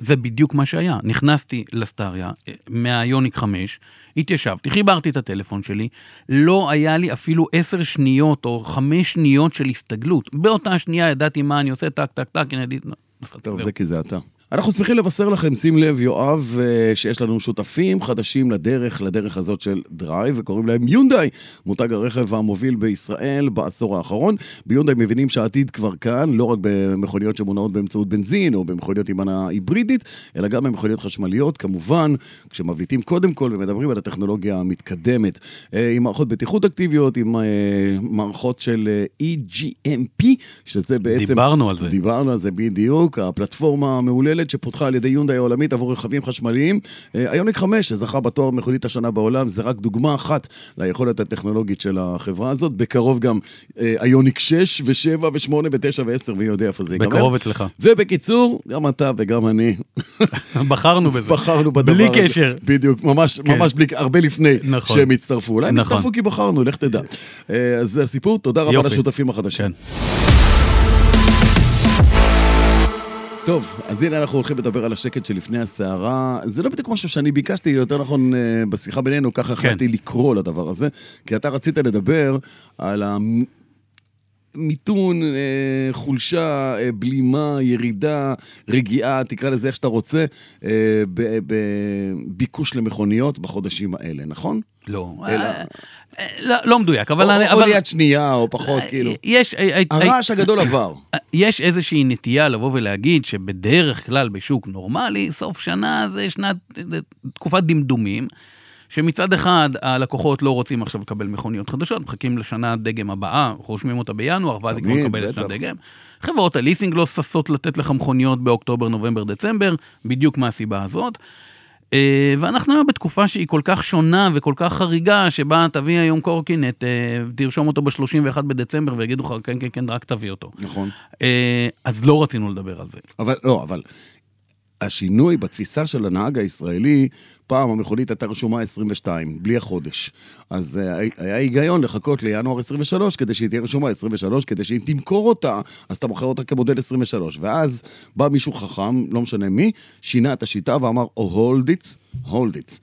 זה בדיוק מה שהיה. נכנסתי לסטאריה אה, מהאיוניק 5, התיישבתי, חיברתי את הטלפון שלי, לא היה לי אפילו עשר שניות או חמש שניות של הסתגלות. באותה שנייה ידעתי מה אני עושה, טק, טק, טק, הנה, די- נסעתי. טוב. זה כי זה אתה. אנחנו שמחים לבשר לכם, שים לב, יואב, אה, שיש לנו שותפים חדשים לדרך, לדרך הזאת של דרייב, וקוראים להם יונדאי, מותג הרכב המוביל בישראל בעשור האחרון. ביונדאי מבינים שהעתיד כבר כאן, לא רק במכוניות שמונעות באמצעות בנזין, או במכוניות עם מנה היברידית, אלא גם במכוניות חשמליות, כמובן, כשמבליטים קודם כל ומדברים על הטכנולוגיה המתקדמת, אה, עם מערכות בטיחות אקטיביות, עם אה, מערכות של EGMP, שזה בעצם... דיברנו על זה. דיברנו על זה בדיוק, הפלטפורמה המהוללת שפותחה על ידי יונדאי העולמית עבור רכבים חשמליים. אה, האיוניק 5, שזכה בתואר מכונית השנה בעולם, זה רק דוגמה אחת ליכולת הטכנולוגית של החברה הזאת. בקרוב גם אה, האיוניק 6 ו-7 ו-8 ו-9 ו-10, מי יודע איפה זה ייגמר. בקרוב אצלך. ובקיצור, גם אתה וגם אני <laughs> בחרנו בזה. בחרנו בדבר בלי הזה. קשר. בדיוק, ממש, כן. ממש בלי, הרבה לפני נכון. שהם הצטרפו. אולי הם נכון. הצטרפו כי בחרנו, לך תדע. אה, אז זה הסיפור, תודה רבה יופי. לשותפים החדשים. כן. טוב, אז הנה אנחנו הולכים לדבר על השקט שלפני הסערה. זה לא בדיוק משהו שאני ביקשתי, יותר נכון אה, בשיחה בינינו, ככה כן. החלטתי לקרוא לדבר הזה, כי אתה רצית לדבר על המיתון, אה, חולשה, אה, בלימה, ירידה, רגיעה, תקרא לזה איך שאתה רוצה, אה, בביקוש למכוניות בחודשים האלה, נכון? לא. אלא- לא- לא מדויק, אבל... או- אני- או אבל- ליד שנייה, או פחות, כאילו. יש... הרעש הגדול עבר. יש איזושהי נטייה לבוא ולהגיד שבדרך כלל בשוק נורמלי, סוף שנה זה שנת, תקופת דמדומים, שמצד אחד הלקוחות לא רוצים עכשיו לקבל מכוניות חדשות, מחכים לשנה דגם הבאה, רושמים אותה בינואר, ואז היא כבר תמיד, מקבלת שנת בטח. דגם. חברות הליסינג לא ששות לתת לך מכוניות באוקטובר, נובמבר, דצמבר, בדיוק מהסיבה הזאת. אה, ואנחנו היום בתקופה שהיא כל כך שונה וכל כך חריגה, שבה תביא היום קורקינט, אה, תרשום אותו ב-31 בדצמבר ויגידו לך, כן, כן, כן, רק תביא אותו. נכון. אה, אז לא רצינו לדבר על זה. אבל לא, אבל השינוי בתפיסה של הנהג הישראלי, פעם המכונית הייתה רשומה 22, בלי החודש. אז אה, היה היגיון לחכות לינואר 23 כדי שהיא תהיה רשומה 23, כדי שאם תמכור אותה, אז אתה מוכר אותה כמודל 23. ואז בא מישהו חכם, לא משנה מי, שינה את השיטה ואמר, או hold it, hold it.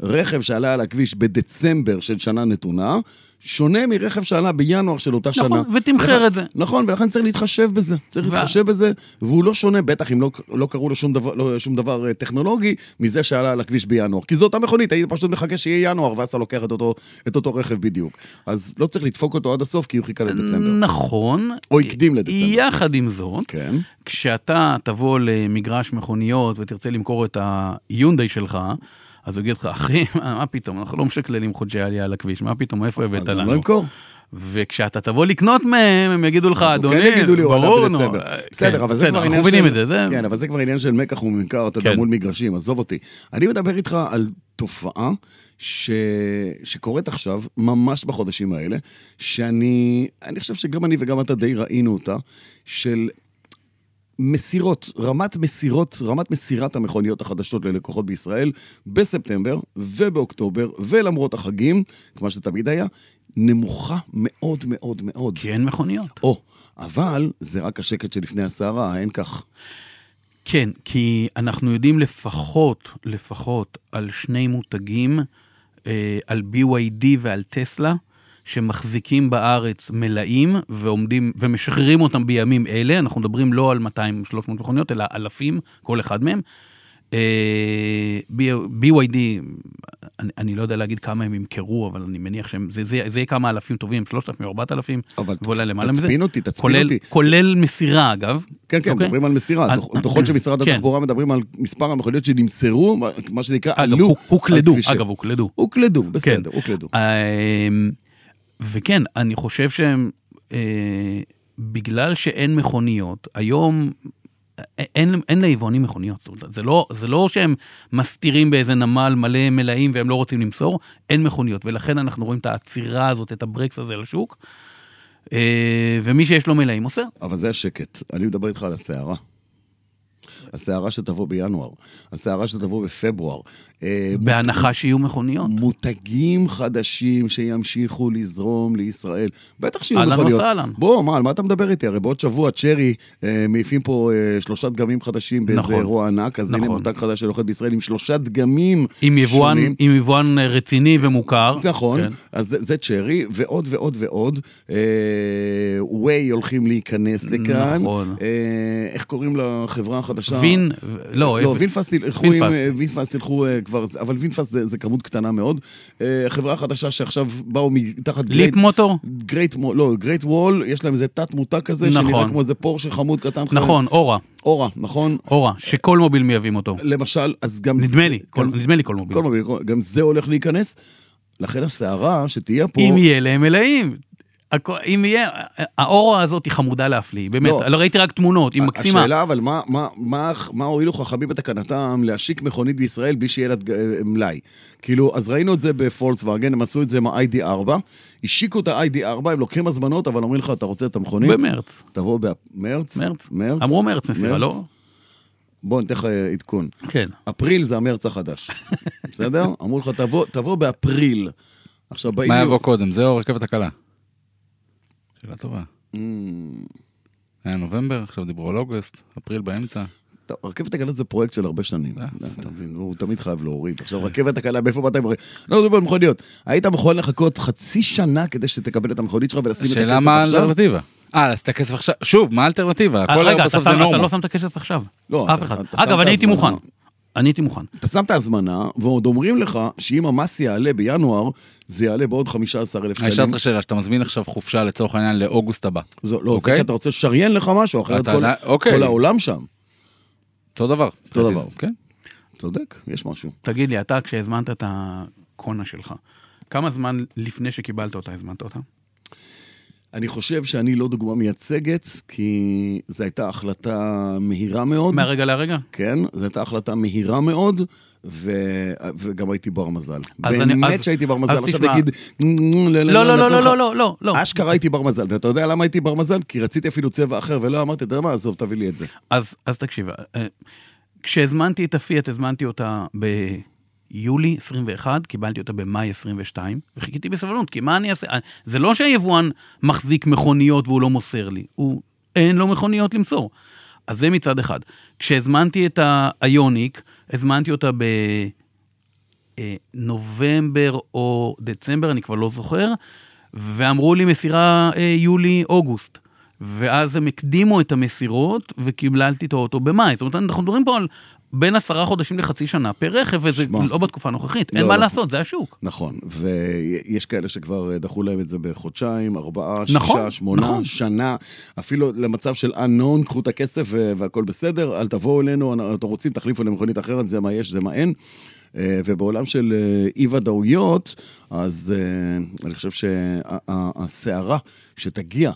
רכב שעלה על הכביש בדצמבר של שנה נתונה, שונה מרכב שעלה בינואר של אותה נכון, שנה. ותמחר לכן- את זה. נכון, ולכן צריך להתחשב בזה. צריך ו- להתחשב בזה, והוא לא שונה, בטח אם לא, לא קראו לו שום דבר, לא, שום דבר אה, טכנולוגי, מזה שעלה על הכביש בינואר. כי זו אותה מכונית, היית פשוט מחכה שיהיה ינואר, ואז אתה לוקח את אותו, את אותו רכב בדיוק. אז לא צריך לדפוק אותו עד הסוף, כי הוא חיכה לדצמבר. נכון. או הקדים לדצמבר. יחד עם זאת, כן. כשאתה תבוא למגרש מכוניות ותרצה למכור את היונדאי שלך, אז הוא יגיד לך, אחי, מה מה פתאום, אנחנו לא משקללים חודשי עלייה על הכביש, מה פתאום, איפה הבאת אז לנו? לא אמכור. וכשאתה תבוא לקנות מהם, הם יגידו לך, אז אדוני, כן יגידו לי, ברור, נו, בדצמבר. אה, בסדר, כן, אבל זה כבר עניין של... זה, זה... כן, אבל זה כבר עניין של מקח וממכר, אתה יודע, כן. מול מגרשים, עזוב אותי. אני מדבר איתך על תופעה ש... שקורית עכשיו, ממש בחודשים האלה, שאני אני חושב שגם אני וגם אתה די ראינו אותה, של מסירות, רמת מסירות, רמת מסירת המכוניות החדשות ללקוחות בישראל בספטמבר ובאוקטובר, ולמרות החגים, כמו שתמיד היה, נמוכה מאוד מאוד מאוד. כי אין מכוניות. או, אבל זה רק השקט שלפני הסערה, אין כך. כן, כי אנחנו יודעים לפחות, לפחות על שני מותגים, אה, על BYD ועל טסלה, שמחזיקים בארץ מלאים ועומדים, ומשחררים אותם בימים אלה, אנחנו מדברים לא על 200-300 מכוניות, אלא אלפים, כל אחד מהם. אה, BYD, אני, אני לא יודע להגיד כמה הם ימכרו, אבל אני מניח שהם, זה, זה, זה יהיה כמה אלפים טובים, 3,000 או 4,000, אבל ואולי למעלה מזה. תצפין אותי, תצפין כולל, אותי. כולל מסירה, אגב. כן, כן, אוקיי? מדברים על מסירה. דוחות של משרד כן. התחבורה מדברים על מספר המכוניות שנמסרו, מה- שנקרא, אגב, עלו. הוק- הוקלדו. אגב, הוקלדו. הוקלדו, בסדר, כן. הוקלדו. וכן, אני חושב שהם, אה, בגלל שאין מכוניות, היום א- אין, אין ליבואנים מכוניות. זאת אומרת, זה לא, זה לא שהם מסתירים באיזה נמל מלא מלאים והם לא רוצים למסור, אין מכוניות. ולכן אנחנו רואים את העצירה הזאת, את הברקס הזה לשוק. אה, ומי שיש לו מלאים מוסר. אבל זה השקט. אני מדבר איתך על הסערה. הסערה שתבוא בינואר, הסערה שתבוא בפברואר. אה, בהנחה שיהיו מכוניות. מותגים חדשים שימשיכו לזרום לישראל. בטח שיהיו אהלן מכוניות. וסהלן. בוא, מה, על מה אתה מדבר איתי? הרי בעוד שבוע צ'רי אה, מעיפים פה אה, שלושה דגמים חדשים באיזה נכון. אירוע ענק, אז הנה נכון. מותג חדש שנוחת בישראל עם שלושה דגמים עם יבואן, שונים. עם יבואן רציני ומוכר. נכון, כן. אז זה, זה צ'רי, ועוד ועוד ועוד. אה, ווי הולכים להיכנס לכאן. נכון. אה, איך קוראים לחברה החדשה? וין, לא, לא, איפה- וינפסט ילכו וינפסט. כבר, אבל וינפסט זה, זה כמות קטנה מאוד. אה, חברה חדשה שעכשיו באו מתחת ליפ מוטור? גרייט, לא, גרייט וול, יש להם איזה תת מותג כזה, נכון. שנראה כמו איזה פורשה חמוד קטן. נכון, אורה, אורה, נכון? אורה, שכלמוביל מייבאים אותו. למשל, אז גם... נדמה לי, כל- נדמה לי כלמוביל. כלמוביל, גם זה הולך להיכנס. לכן הסערה שתהיה פה... אם יהיה להם מלאים. אם יהיה, האורה הזאת היא חמודה להפליא, באמת, לא. לא ראיתי רק תמונות, היא מקסימה. השאלה אבל מה, מה, מה, מה הועילו חכמים בתקנתם להשיק מכונית בישראל בלי שיהיה לה אה, מלאי? כאילו, אז ראינו את זה בפולקסווגן, הם עשו את זה עם ה-ID4, השיקו את ה-ID4, הם לוקחים הזמנות, אבל אומרים לך, אתה רוצה את המכונית? במרץ. תבוא במרץ? מרץ. מרץ? אמרו מרץ מסירה, לא? בוא, ניתן לך אה, עדכון. כן. אפריל זה המרץ החדש, <laughs> בסדר? אמרו לך, תבוא, תבוא באפריל. עכשיו באים... מה יבוא קודם, זה או רכבת הקלה? שאלה טובה. Mm, היה נובמבר, עכשיו דיברו על אוגוסט, אפריל באמצע. טוב, רכבת הקלה זה פרויקט של הרבה שנים. אה, לא, אתה מבין, הוא תמיד חייב להוריד. עכשיו, רכבת הקלה, מאיפה באת עם... לא מדברים על מכוניות. היית מוכן לחכות חצי שנה כדי שתקבל את המכונית שלך ולשים את הכסף השאלה מה עכשיו? האלטרנטיבה. אה, אז את הכסף עכשיו, שוב, מה האלטרנטיבה? הכל רגע, אתה בסוף זה אתה לא. שם את הכסף עכשיו. לא, אף אחד. אגב, אני הייתי. מוכן. אני הייתי מוכן. אתה שם את ההזמנה, ועוד אומרים לך שאם המס יעלה בינואר, זה יעלה בעוד 15,000 אני אשאל שקלים. אותך שאלה, שאתה מזמין עכשיו חופשה לצורך העניין לאוגוסט הבא. זו- לא, זה אוקיי? כי אתה רוצה לשריין לך משהו, אחרת אתה כל- אוקיי. כל העולם שם. אותו דבר. אותו דבר. כן. צודק, יש משהו. תגיד לי, אתה, כשהזמנת את הקונה שלך, כמה זמן לפני שקיבלת אותה הזמנת אותה? אני חושב שאני לא דוגמה מייצגת, כי זו הייתה החלטה מהירה מאוד. מהרגע להרגע? כן, זו הייתה החלטה מהירה מאוד, ו... וגם הייתי בר מזל. אני- באמת אז- שהייתי בר מזל. עכשיו תשמע. תגיד... לא, לא, לא, לא, לא, לא, לא, לא. אשכרה הייתי בר מזל, ואתה יודע למה הייתי בר מזל? כי רציתי אפילו צבע אחר, ולא אמרתי, אתה יודע מה, עזוב, תביא לי את זה. אז, אז תקשיב, אה, כשהזמנתי את הפיאט, הזמנתי אותה ביולי 21, קיבלתי אותה במאי 22, וחיכיתי בסבלנות, כי מה אני אעשה? אה, זה לא שהיבואן מחזיק מכוניות והוא לא מוסר לי, הוא, אין לו מכוניות למסור. אז זה מצד אחד. כשהזמנתי את האיוניק, הזמנתי אותה בנובמבר או דצמבר, אני כבר לא זוכר, ואמרו לי מסירה אה, יולי-אוגוסט. ואז הם הקדימו את המסירות וקיבלתי את האוטו במאי. זאת אומרת, אנחנו מדברים פה על בין עשרה חודשים לחצי שנה פר רכב, וזה שמע. לא בתקופה הנוכחית. אין לא, מה לא. לעשות, זה השוק. נכון, ויש כאלה שכבר דחו להם את זה בחודשיים, ארבעה, נכון, שישה, שמונה, נכון. שנה, אפילו למצב של unknown, קחו את הכסף ו- והכל בסדר, אל תבואו אלינו, אתם רוצים, תחליפו למכונית אחרת, זה מה יש, זה מה אין. אה, ובעולם של אה, אי-ודאויות, אז אה, אני חושב שהסערה שתגיע,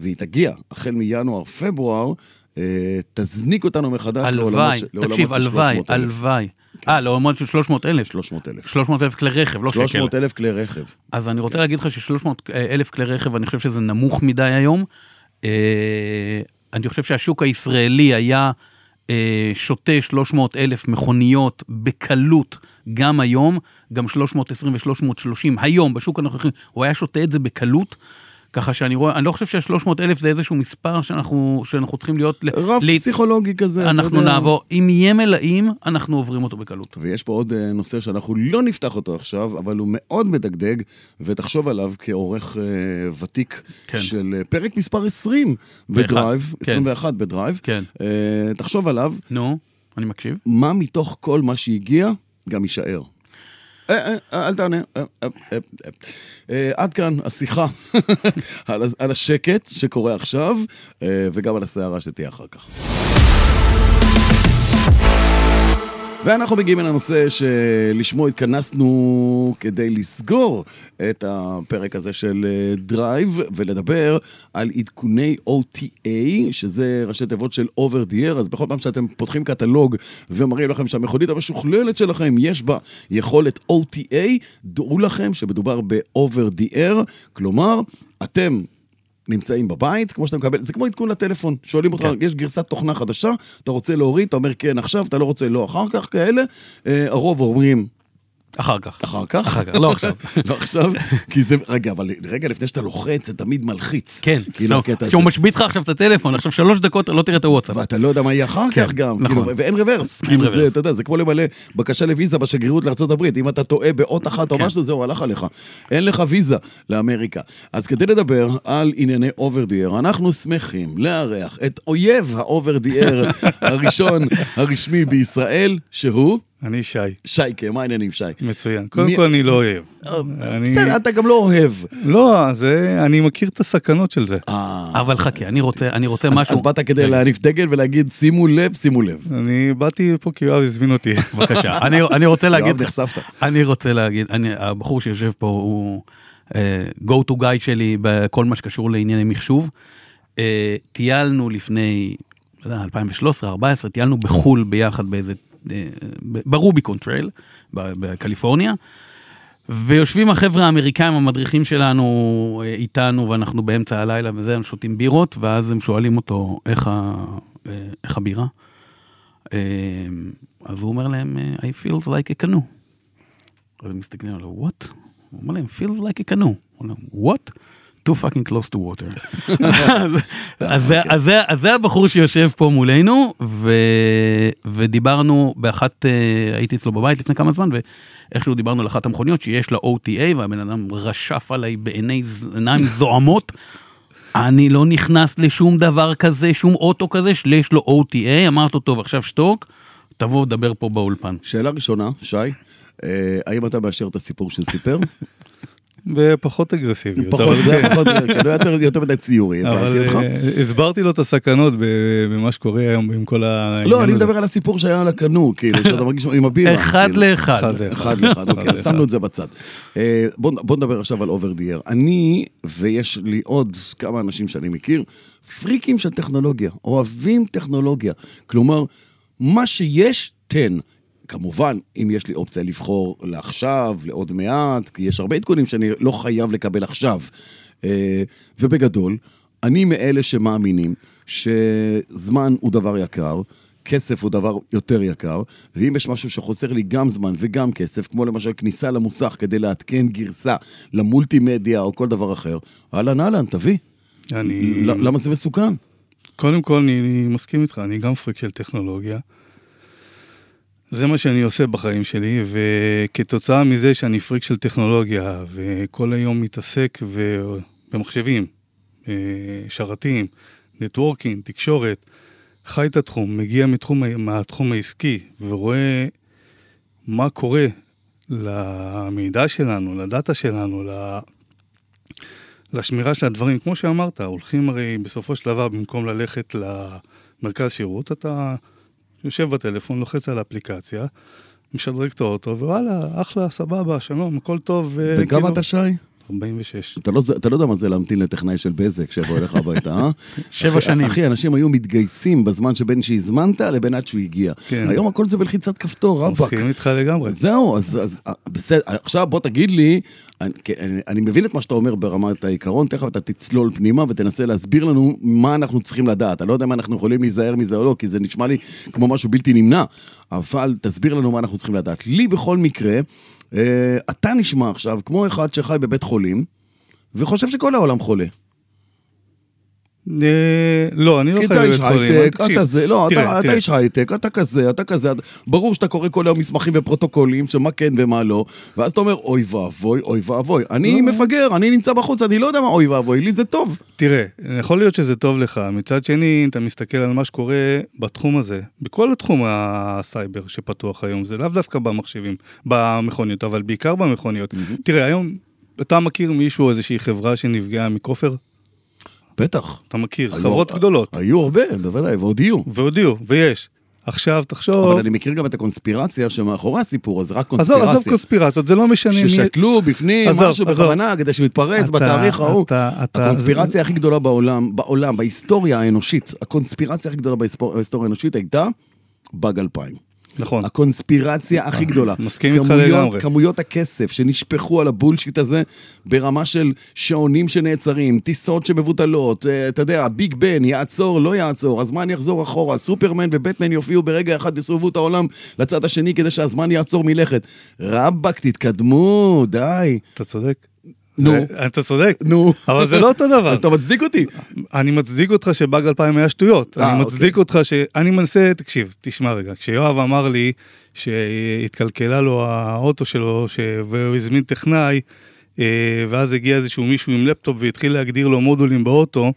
והיא תגיע החל מינואר-פברואר, אה, תזניק אותנו מחדש לעולמות הלוואי, תקשיב, הלוואי, 300,000. הלוואי. אה, לעולמות של 300 אלף. 300 אלף. 300 אלף כלי רכב, לא שקל. 300 אלף כלי רכב. אז אני רוצה להגיד לך ש-300 אלף כלי רכב, אני חושב שזה נמוך מדי היום. אה, אני חושב שהשוק הישראלי היה אה, שותה 300 אלף מכוניות בקלות גם היום, גם 320 ו-330 היום בשוק הנוכחי, הוא היה שותה את זה בקלות. ככה שאני רואה, אני לא חושב שה-300 אלף זה איזשהו מספר שאנחנו, שאנחנו צריכים להיות... רף ל- פסיכולוגי כזה. אנחנו. נעבור, אם יהיה מלאים, אנחנו עוברים אותו בקלות. ויש פה עוד אה, נושא שאנחנו לא נפתח אותו עכשיו, אבל הוא מאוד מדגדג, ותחשוב עליו כעורך אה, ותיק כן. של אה, פרק מספר 20 בדרייב, כן. 21 בדרייב. כן. אה, תחשוב עליו, נו, אני מקשיב. מה מתוך כל מה שהגיע גם יישאר. אה, אה, אל תענה. אה, אה. אה, עד כאן השיחה <laughs> על השקט שקורה עכשיו, וגם על הסערה שתהיה אחר כך. ואנחנו מגיעים אל הנושא שלשמו התכנסנו כדי לסגור את הפרק הזה של אה, דרייב ולדבר על עדכוני OTA, שזה ראשי תיבות של over the air, אז בכל פעם שאתם פותחים קטלוג ומראים לכם שהמכונית המשוכללת שלכם יש בה יכולת OTA, דעו לכם שמדובר ב-over the air, כלומר, אתם נמצאים בבית, כמו שאתה מקבל, זה כמו עדכון לטלפון, שואלים אותך, יש גרסת תוכנה חדשה, אתה רוצה להוריד, אתה אומר כן עכשיו, אתה לא רוצה לא אחר כך, כאלה, אה, הרוב אומרים אחר כך. אחר כך. אחר כך, לא עכשיו. <laughs> לא עכשיו, כי זה, רגע, אבל רגע לפני שאתה לוחץ, זה תמיד מלחיץ. כן, כאילו הקטע הזה. שהוא משבית לך עכשיו את הטלפון, עכשיו שלוש דקות לא תראה את הוואטסאפ. ואתה לא יודע מה יהיה אחר כן, כך גם, נכון. כאילו, ואין רוורס. אין כאילו זה, רוורס. אתה יודע, זה כמו למלא בקשה לוויזה בשגרירות לארה"ב, אם אתה טועה באות אחת או כן. משהו, זהו, הלך עליך. אין לך ויזה לאמריקה. אז כדי לדבר על ענייני over the air, אנחנו שמחים לארח את אויב ה over the air <laughs> הראשון הרשמי בישראל, שהוא אני שי, שייקה, מה העניינים שי? מצוין. קודם מי- כל אני לא אוהב. אני- בסדר, אתה גם לא אוהב. לא, זה, אני מכיר את הסכנות של זה. אה, אבל חכה, אני רוצה, אני רוצה משהו. אז באת כדי להניף דגל ולהגיד, שימו לב, שימו לב. אני באתי פה כי יואב הזמין אותי. <laughs> בבקשה, אני, אני רוצה להגיד, יואב, נחשפת. אני רוצה להגיד, אני, הבחור שיושב פה הוא uh, go to guy שלי בכל מה שקשור לענייני מחשוב. אה, טיילנו לפני, לא יודע, 2013-2014, טיילנו בחו"ל ביחד באיזה, ברוביקון טרייל, בקליפורניה. ויושבים החבר'ה האמריקאים, המדריכים שלנו אה, איתנו, ואנחנו באמצע הלילה וזה, הם שותים בירות, ואז הם שואלים אותו, איך, ה, אה, איך הבירה? אה, אז הוא אומר להם, It feels like a canoe. אז הם מסתכלים עליו, what? הוא אומר להם, feels like a canoe. הוא אומר להם, what? Too fucking close to water. <laughs> אז- אז זה- הבחור שיושב פה מולנו, ודיברנו באחת, אה, הייתי אצלו בבית לפני כמה זמן, ואיכשהו דיברנו על אחת המכוניות שיש לה OTA, והבן אדם רשף עליי בעיני ז- עיניים זועמות. אני לא נכנס לשום דבר כזה, שום אוטו כזה, שיש לו OTA, אמרת לו, טוב, עכשיו שתוק, תבוא ודבר פה באולפן. שאלה ראשונה, שי, אה, האם אתה מאשר את הסיפור שהוא סיפר? <laughs> בפחות אגרסיביות. פחות, זה היה פחות, כאילו יותר יותר מדי ציורי, הבנתי אבל אותך. אה, הסברתי לו את הסכנות ב- במה שקורה היום עם כל העניין לא, אני. מדבר על הסיפור שהיה על הקנו, כאילו, שאתה מרגיש עם הבירה. אחד כאילו. לאחד. אחד לאחד. אחד לאחד, אוקיי. שמנו את זה בצד. אה, בוא בוא נדבר עכשיו על אובר דיאר. אני, ויש לי עוד כמה אנשים שאני מכיר, פריקים של טכנולוגיה, אוהבים טכנולוגיה. כלומר, מה שיש, תן. כמובן, אם יש לי אופציה לבחור לעכשיו, לעוד מעט, כי יש הרבה עדכונים שאני לא חייב לקבל עכשיו. אה, ובגדול, אני מאלה שמאמינים שזמן הוא דבר יקר, כסף הוא דבר יותר יקר, ואם יש משהו שחוסר לי גם זמן וגם כסף, כמו למשל כניסה למוסך כדי לעדכן גרסה למולטימדיה או כל דבר אחר, אהלן אהלן, תביא. אני... למה זה מסוכן? קודם כל, אני, אני מסכים איתך, אני גם פריק של טכנולוגיה. זה מה שאני עושה בחיים שלי, וכתוצאה מזה שאני פריק של טכנולוגיה, וכל היום מתעסק ו... במחשבים, אה, שרתים, networking, תקשורת, חי את התחום, מגיע מתחום, מהתחום העסקי, ורואה מה קורה למידע שלנו, לדאטה שלנו, ל... לשמירה של הדברים, כמו שאמרת, הולכים הרי בסופו של דבר, במקום ללכת למרכז שירות, אתה יושב בטלפון, לוחץ על האפליקציה, משדרג את האוטו, ווואלה, אחלה, סבבה, שלום, הכל טוב. בן וכאילו- כמה אתה שי? 46. אתה לא, אתה לא יודע מה זה להמתין לטכנאי של בזק שיבוא אליך הביתה, אה? <laughs> שבע אחי- שנים. אחי, אנשים היו מתגייסים בזמן שבין שהזמנת לבין עד שהוא הגיע. כן. היום הכל זה בלחיצת כפתור, רבאק. מסכים איתך לגמרי. זהו, אז, אז אה, בסדר, עכשיו בוא תגיד לי, אני, אני, אני מבין את מה שאתה אומר ברמת העיקרון, תכף אתה תצלול פנימה ותנסה להסביר לנו מה אנחנו צריכים לדעת. אני לא יודע אם אנחנו יכולים להיזהר מזה או לא, כי זה נשמע לי כמו משהו בלתי נמנע, אבל תסביר לנו מה אנחנו צריכים לדעת. לי בכל מקרה, אתה נשמע עכשיו כמו אחד שחי בבית חולים, וחושב שכל העולם חולה. אה, לא, אני לא חייב אתה להיות חולים. אתה זה, לא, אתה-. איש הייטק, אתה כזה, אתה כזה, ברור שאתה קורא כל היום מסמכים ופרוטוקולים של מה כן ומה לא, ואז אתה אומר, אוי ואבוי, אוי ואבוי. אני לא. מפגר, אני נמצא בחוץ, אני לא יודע מה אוי ואבוי, לי זה טוב. תראה, יכול להיות שזה טוב לך, מצד שני, אתה מסתכל על מה שקורה בתחום הזה, בכל התחום הסייבר שפתוח היום, זה לאו דווקא במחשבים, במכוניות, אבל בעיקר במכוניות. תראה, היום, אתה מכיר מישהו, איזושהי חברה שנפגעה מכופר? בטח. אתה מכיר, היו- חברות גדולות, היו הרבה, בוודאי, ועוד יהיו. והודיעו, ויש. עכשיו, תחשוב, אבל אני מכיר גם את הקונספירציה שמאחורי הסיפור, אז רק עזוב, קונספירציה. עזוב קונספירציות, זה לא משנה מי... ששתלו בפנים עזוב, משהו עזוב. בכוונה כדי שהוא יתפרץ אתה- בתאריך ההוא. הקונספירציה הכי גדולה בעולם, בעולם, בהיסטוריה האנושית, הקונספירציה הכי גדולה בהיסטוריה האנושית הייתה באג 2000. נכון. הקונספירציה הכי גדולה. מסכים איתך לגמרי. כמויות הכסף שנשפכו על הבולשיט הזה ברמה של שעונים שנעצרים, טיסות שמבוטלות, אה, אתה יודע, ביג בן יעצור, לא יעצור, הזמן יחזור אחורה, סופרמן ובטמן יופיעו ברגע אחד ויסובבו את העולם לצד השני כדי שהזמן יעצור מלכת. רבאק, תתקדמו, די. אתה צודק. נו. אתה צודק. נו. אבל זה לא אותו <laughs> דבר. אז אתה מצדיק אותי. אני מצדיק אותך שבאג 2000 היה שטויות. אה, אני מצדיק אותך ש... אני מנסה, תקשיב, תשמע רגע. כשיואב אמר לי שהתקלקלה לו האוטו שלו. והוא הזמין טכנאי, אה, ואז הגיע איזשהו מישהו עם לפטופ והתחיל להגדיר לו מודולים באוטו,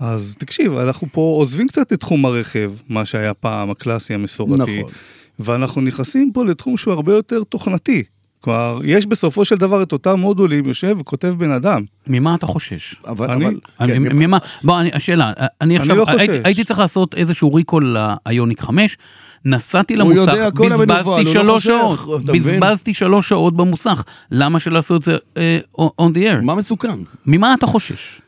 אז תקשיב, אנחנו פה עוזבים קצת את תחום הרכב, מה שהיה פעם הקלאסי המסורתי, נכון. ואנחנו נכנסים פה לתחום שהוא הרבה יותר תוכנתי. כלומר, יש בסופו של דבר את אותם מודולים, יושב וכותב בן אדם. ממה אתה חושש? אבל, אני- אבל, אני- כן, ממה, בוא, אני- השאלה, אני עכשיו, לא חושש. הייתי- הייתי צריך לעשות איזשהו ריקול לאיוניק 5, נסעתי למוסך, הוא בזבזתי לא שלוש חושך, שעות? בזבזתי שלוש שעות במוסך, למה שלא עשו את זה אה, on the air? מה מסוכן? ממה אתה חושש?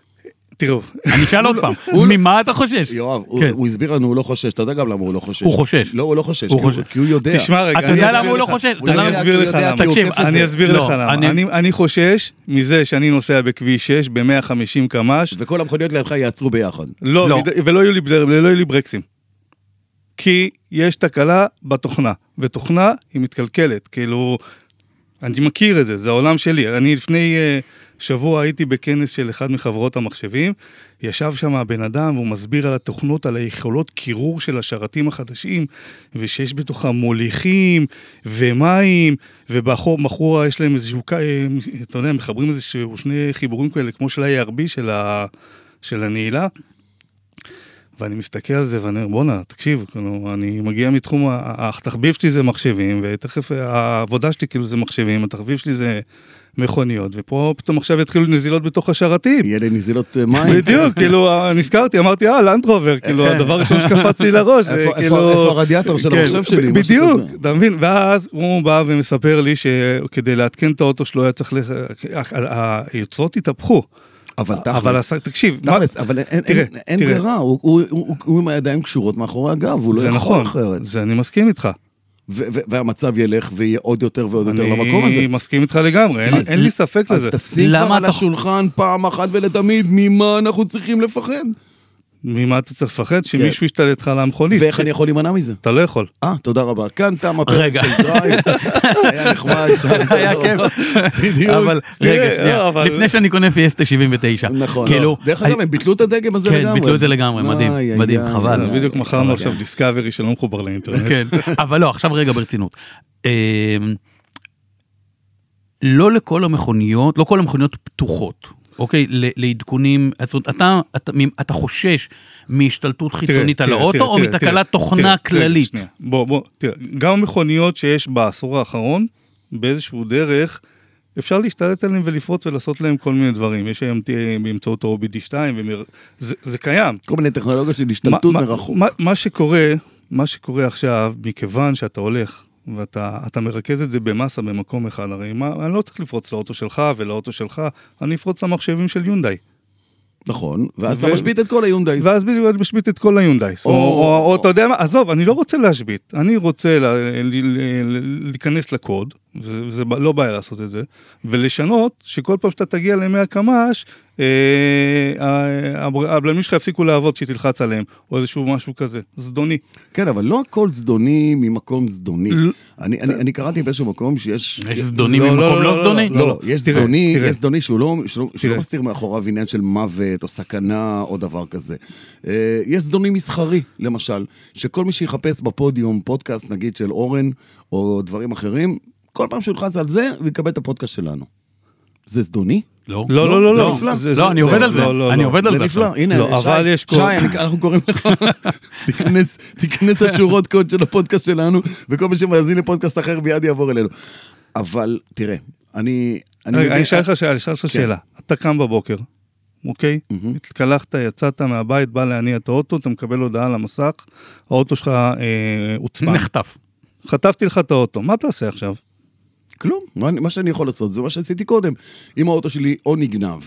תראו, אני אשאל עוד פעם, ממה אתה חושש? יואב, הוא- כן. הוא הסביר לנו, הוא לא חושש, אתה יודע גם למה הוא לא חושש. הוא חושש. לא, הוא לא חושש, הוא כי הוא- חושש. כי הוא יודע. תשמע רגע, אתה יודע למה הוא לא. חושש? הוא אתה יודע יודע, למה- אני אסביר הוא לך יודע, למה. כי הוא תקשיב, אני. אסביר לא, לך למה. אני- אני- אני חושש מזה שאני נוסע בכביש 6 ב-150 קמ"ש, וכל המכוניות לידך יעצרו ביחד. לא, לא. וד- ולא יהיו לי בלר- ולא יהיו לי ברקסים. כי יש תקלה בתוכנה, ותוכנה היא מתקלקלת, כאילו, אני מכיר את זה, זה העולם שלי. אני לפני אה, שבוע הייתי בכנס של אחד מחברות המחשבים, ישב שם הבן אדם והוא מסביר על התוכנות, על היכולות קירור של השרתים החדשים, ושיש בתוכם מוליכים ומים, ובחורה יש להם איזשהו, אתה יודע, מחברים איזשהו שני חיבורים כאלה, כמו של ה-ARB של, ה, של הנעילה. ואני מסתכל על זה ואני אומר, בואנה, תקשיב, כאילו, אני מגיע מתחום, התחביב שלי זה מחשבים, ותכף העבודה שלי כאילו זה מחשבים, התחביב שלי זה מכוניות, ופה פתאום עכשיו יתחילו נזילות בתוך השרתים. יהיה לי נזילות אה, מים. <laughs> בדיוק, כאילו, נזכרתי, אמרתי, אה, לנדרובר, <laughs> כאילו, הדבר הראשון שקפץ לי לראש, זה איפה- כאילו... איפה הרדיאטור של כן, המחשב שלי? בדיוק. אתה מבין? ואז הוא בא ומספר לי שכדי לעדכן את האוטו שלו היה צריך... לח- היוצרות התהפכו. אבל תכלס, תקשיב, תכלס, אבל אין-. ברירה, הוא- עם הידיים קשורות מאחורי הגב, הוא לא זה יכול נכון, אחרת. זה אני מסכים איתך. והמצב ילך ויהיה עוד יותר ועוד יותר למקום אני הזה. מסכים איתך לגמרי, אין לי- אז- אין לי ספק אז לזה. תשים למה כבר על אתה- השולחן פעם אחת ולתמיד ממה אנחנו צריכים לפחד. ממה אתה צריך לפחד? כן. שמישהו ישתלט לך על המכונית. ואיך אני יכול להימנע מזה? אתה לא יכול. אה, תודה רבה. כאן תם הפרק רגע. של דרייב. <laughs> היה נחמד. שהיית היה. כיף. בדיוק. אבל רגע, שנייה, לא, לפני שאני קונה פיאסטה 79. נכון. כאילו, דרך אגב, הם ביטלו את הדגם הזה כן, לגמרי. ביטלו את זה לגמרי, מדהים, מדהים, חבל. בדיוק. מכרנו עכשיו כן. דיסקאברי שלא מחובר לאינטרנט. כן, אבל לא, עכשיו רגע ברצינות. אמ, לא לכל המכוניות, לא כל המכוניות פתוחות, אוקיי? ל- לעדכונים, זאת אומרת, אתה, אתה, אתה חושש מהשתלטות חיצונית על תראה, האוטו, תראה, או תראה, מתקלת תראה, תוכנה תראה, כללית? שנייה. בוא, בוא, תראה, גם המכוניות שיש בעשור האחרון, באיזשהו דרך, אפשר להשתלט עליהם ולפרוץ ולעשות להם כל מיני דברים. יש היום אה, באמצעות ה-OBD2, ומר... זה, זה קיים. כל מיני טכנולוגיות של השתלטות מה- מה- מרחוק. מה, מה שקורה, מה שקורה עכשיו, מכיוון שאתה הולך ואתה אתה מרכז את זה במסה במקום אחד, הרי מה, אני לא צריך לפרוץ לאוטו שלך ולאוטו שלך, אני אפרוץ למחשבים של יונדאי. נכון, ואז ו- אתה משבית את כל היונדאיס. ואז בדיוק אני משבית את כל היונדאיס. או, או- או, או, או- אתה יודע מה, עזוב, אני לא רוצה להשבית, אני רוצה ל, ל, ל, ל, להיכנס לקוד וזה לא בעיה לעשות את זה, ולשנות שכל פעם שאתה תגיע ל-100 קמ"ש, הבלמים שלך יפסיקו לעבוד כשתלחץ עליהם, או איזשהו משהו כזה, זדוני. כן, אבל לא הכל זדוני ממקום זדוני. אני, אני, אני קראתי באיזשהו מקום שיש... יש זדוני לא, לא, ממקום לא, לא זדוני? לא, לא, יש זדוני. יש זדוני שהוא לא. מסתיר מאחוריו עניין של מוות או סכנה או דבר כזה. אה, יש זדוני מסחרי, למשל, שכל מי שיחפש בפודיום פודקאסט, נגיד, של אורן, או דברים אחרים, כל פעם שהוא ילחץ על זה, הוא יקבל את הפודקאסט שלנו. זה זדוני? לא. לא, לא, לא, לא. נפלא. זה- לא, אני עובד על זה, לא, לא, אני לא. עובד על זה זה נפלא. הנה, לא, שי, אנחנו קוראים לך, <laughs> תיכנס, לשורות קוד של הפודקאסט שלנו, וכל מי שמאזין לפודקאסט אחר מיד יעבור אלינו. אבל תראה, אני... אני אשאל לך שאלה, אני אשאל אותך כן. שאלה. אתה קם בבוקר, אוקיי? התקלחת, יצאת מהבית, בא להניע את האוטו, אתה מקבל הודעה על המסך, האוטו שלך אה, הוצפן. נחטף. חטפתי לך את האוטו, מה תעשה עכשיו? כלום, מה, מה שאני יכול לעשות זה מה שעשיתי קודם. אם האוטו שלי או נגנב,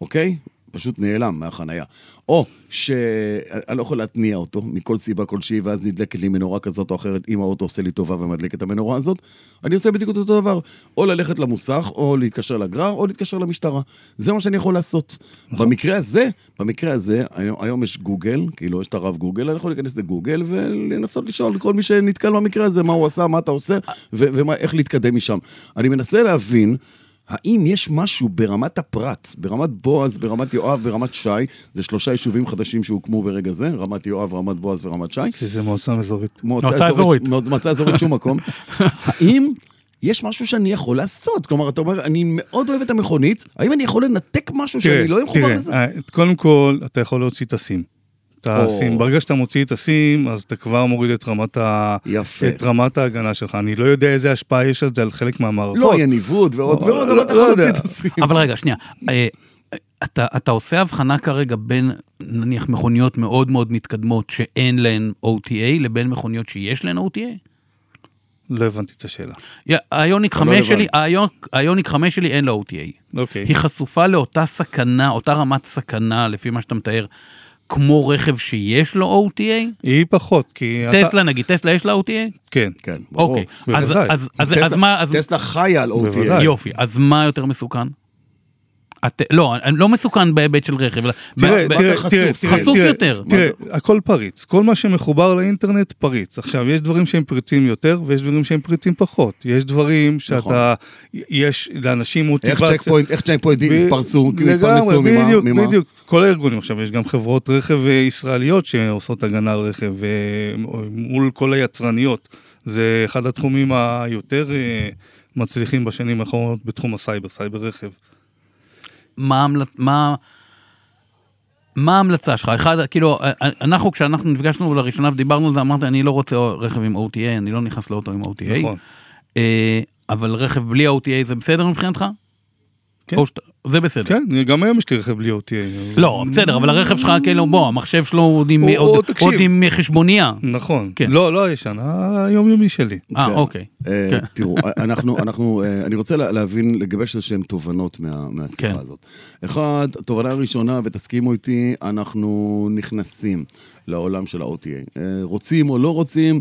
אוקיי? פשוט נעלם מהחנייה. או שאני לא יכול להתניע אותו מכל סיבה כלשהי, ואז נדלקת לי מנורה כזאת או אחרת, אם האוטו עושה לי טובה ומדליק את המנורה הזאת, אני עושה בדיוק אותו דבר. או ללכת למוסך, או להתקשר לגרר, או להתקשר למשטרה. זה מה שאני יכול לעשות. במקרה הזה, במקרה הזה, היום, היום יש גוגל, כאילו יש את הרב גוגל, אני יכול להיכנס לגוגל ולנסות לשאול כל מי שנתקל במקרה הזה, מה הוא עשה, מה אתה עושה, ואיך להתקדם משם. אני מנסה להבין... האם יש משהו ברמת הפרט, ברמת בועז, ברמת יואב, ברמת שי, זה שלושה יישובים חדשים שהוקמו ברגע זה, רמת יואב, רמת בועז ורמת שי. שזה מועצה אזורית. מועצה אזורית. מועצה אזורית שום מקום. האם יש משהו שאני יכול לעשות? כלומר, אתה אומר, אני מאוד אוהב את המכונית, האם אני יכול לנתק משהו שאני לא אהיה מחובר תראה, לזה? אה, קודם כל, אתה יכול להוציא את הסים. את או. הסים, ברגע שאתה מוציא את הסים, אז אתה כבר מוריד את רמת, ה... יפה. את רמת ההגנה שלך. אני לא יודע איזה השפעה יש על זה על חלק מהמערכות. לא, ניווט ועוד לא, ועוד, לא, אבל אתה לא יכול להוציא יודע. את הסים. אבל רגע, שנייה. אה, אתה, אתה עושה הבחנה כרגע בין נניח מכוניות מאוד מאוד מתקדמות שאין להן OTA לבין מכוניות שיש להן OTA? לא הבנתי את השאלה. יא, היוניק אתה לא 5 שלי, היוניק 5 שלי אין לה OTA. אוקיי. היא חשופה לאותה סכנה, אותה רמת סכנה, לפי מה שאתה מתאר, כמו רכב שיש לו OTA? היא פחות, כי אתה... טסלה נגיד, טסלה יש לה OTA? כן. כן, ברור. אוקיי. אז- בוודאי. אז- אז טסלה- אז מה, אז טסלה חיה על OTA. בוודאי. יופי, אז מה יותר מסוכן? את, לא, לא מסוכן בהיבט של רכב, אלא תראה, ב- ב- תראה, חשוף? תראה, חשוף תראה, תראה, יותר. תראה, הכל פריץ. כל מה שמחובר לאינטרנט פריץ. עכשיו, יש דברים שהם פריצים יותר, ויש דברים שהם פריצים פחות. יש דברים שאתה... יש לאנשים איך מוטיבציה... צ'ק פוינט, איך צ'ק פוינטים ב- התפרסו, התפרנסו ממה? בדיוק, ממה? בדיוק. כל הארגונים. עכשיו, יש גם חברות רכב אה, ישראליות שעושות הגנה על רכב אה, מול כל היצרניות. זה אחד התחומים היותר אה, מצליחים בשנים האחרונות בתחום הסייבר, סייבר רכב. מה מה... מה ההמלצה שלך? אחד, כאילו, אנחנו, כשאנחנו נפגשנו לראשונה ודיברנו על זה, אמרת, אני לא רוצה רכב עם OTA, אני לא נכנס לאוטו עם OTA. נכון. אה, אבל רכב בלי OTA זה בסדר מבחינתך? כן. או שאתה- זה בסדר. כן, גם היום יש לי רכב בלי OTA. לא, בסדר, אבל הרכב שלך, כאילו, בוא, המחשב שלו עוד עם- או- עוד- תקשיב. עוד עם חשבונייה. נכון. כן. לא, לא הישן, היומיומי שלי. אה, כן. אוקיי. אה, כן. תראו, אנחנו, אנחנו, אה, אני רוצה לה- להבין, לגבש איזשהן תובנות מה- מהשיחה כן. הזאת. אחד, תובנה ראשונה, ותסכימו איתי, אנחנו נכנסים לעולם של ה-OTA. אה, רוצים או לא רוצים,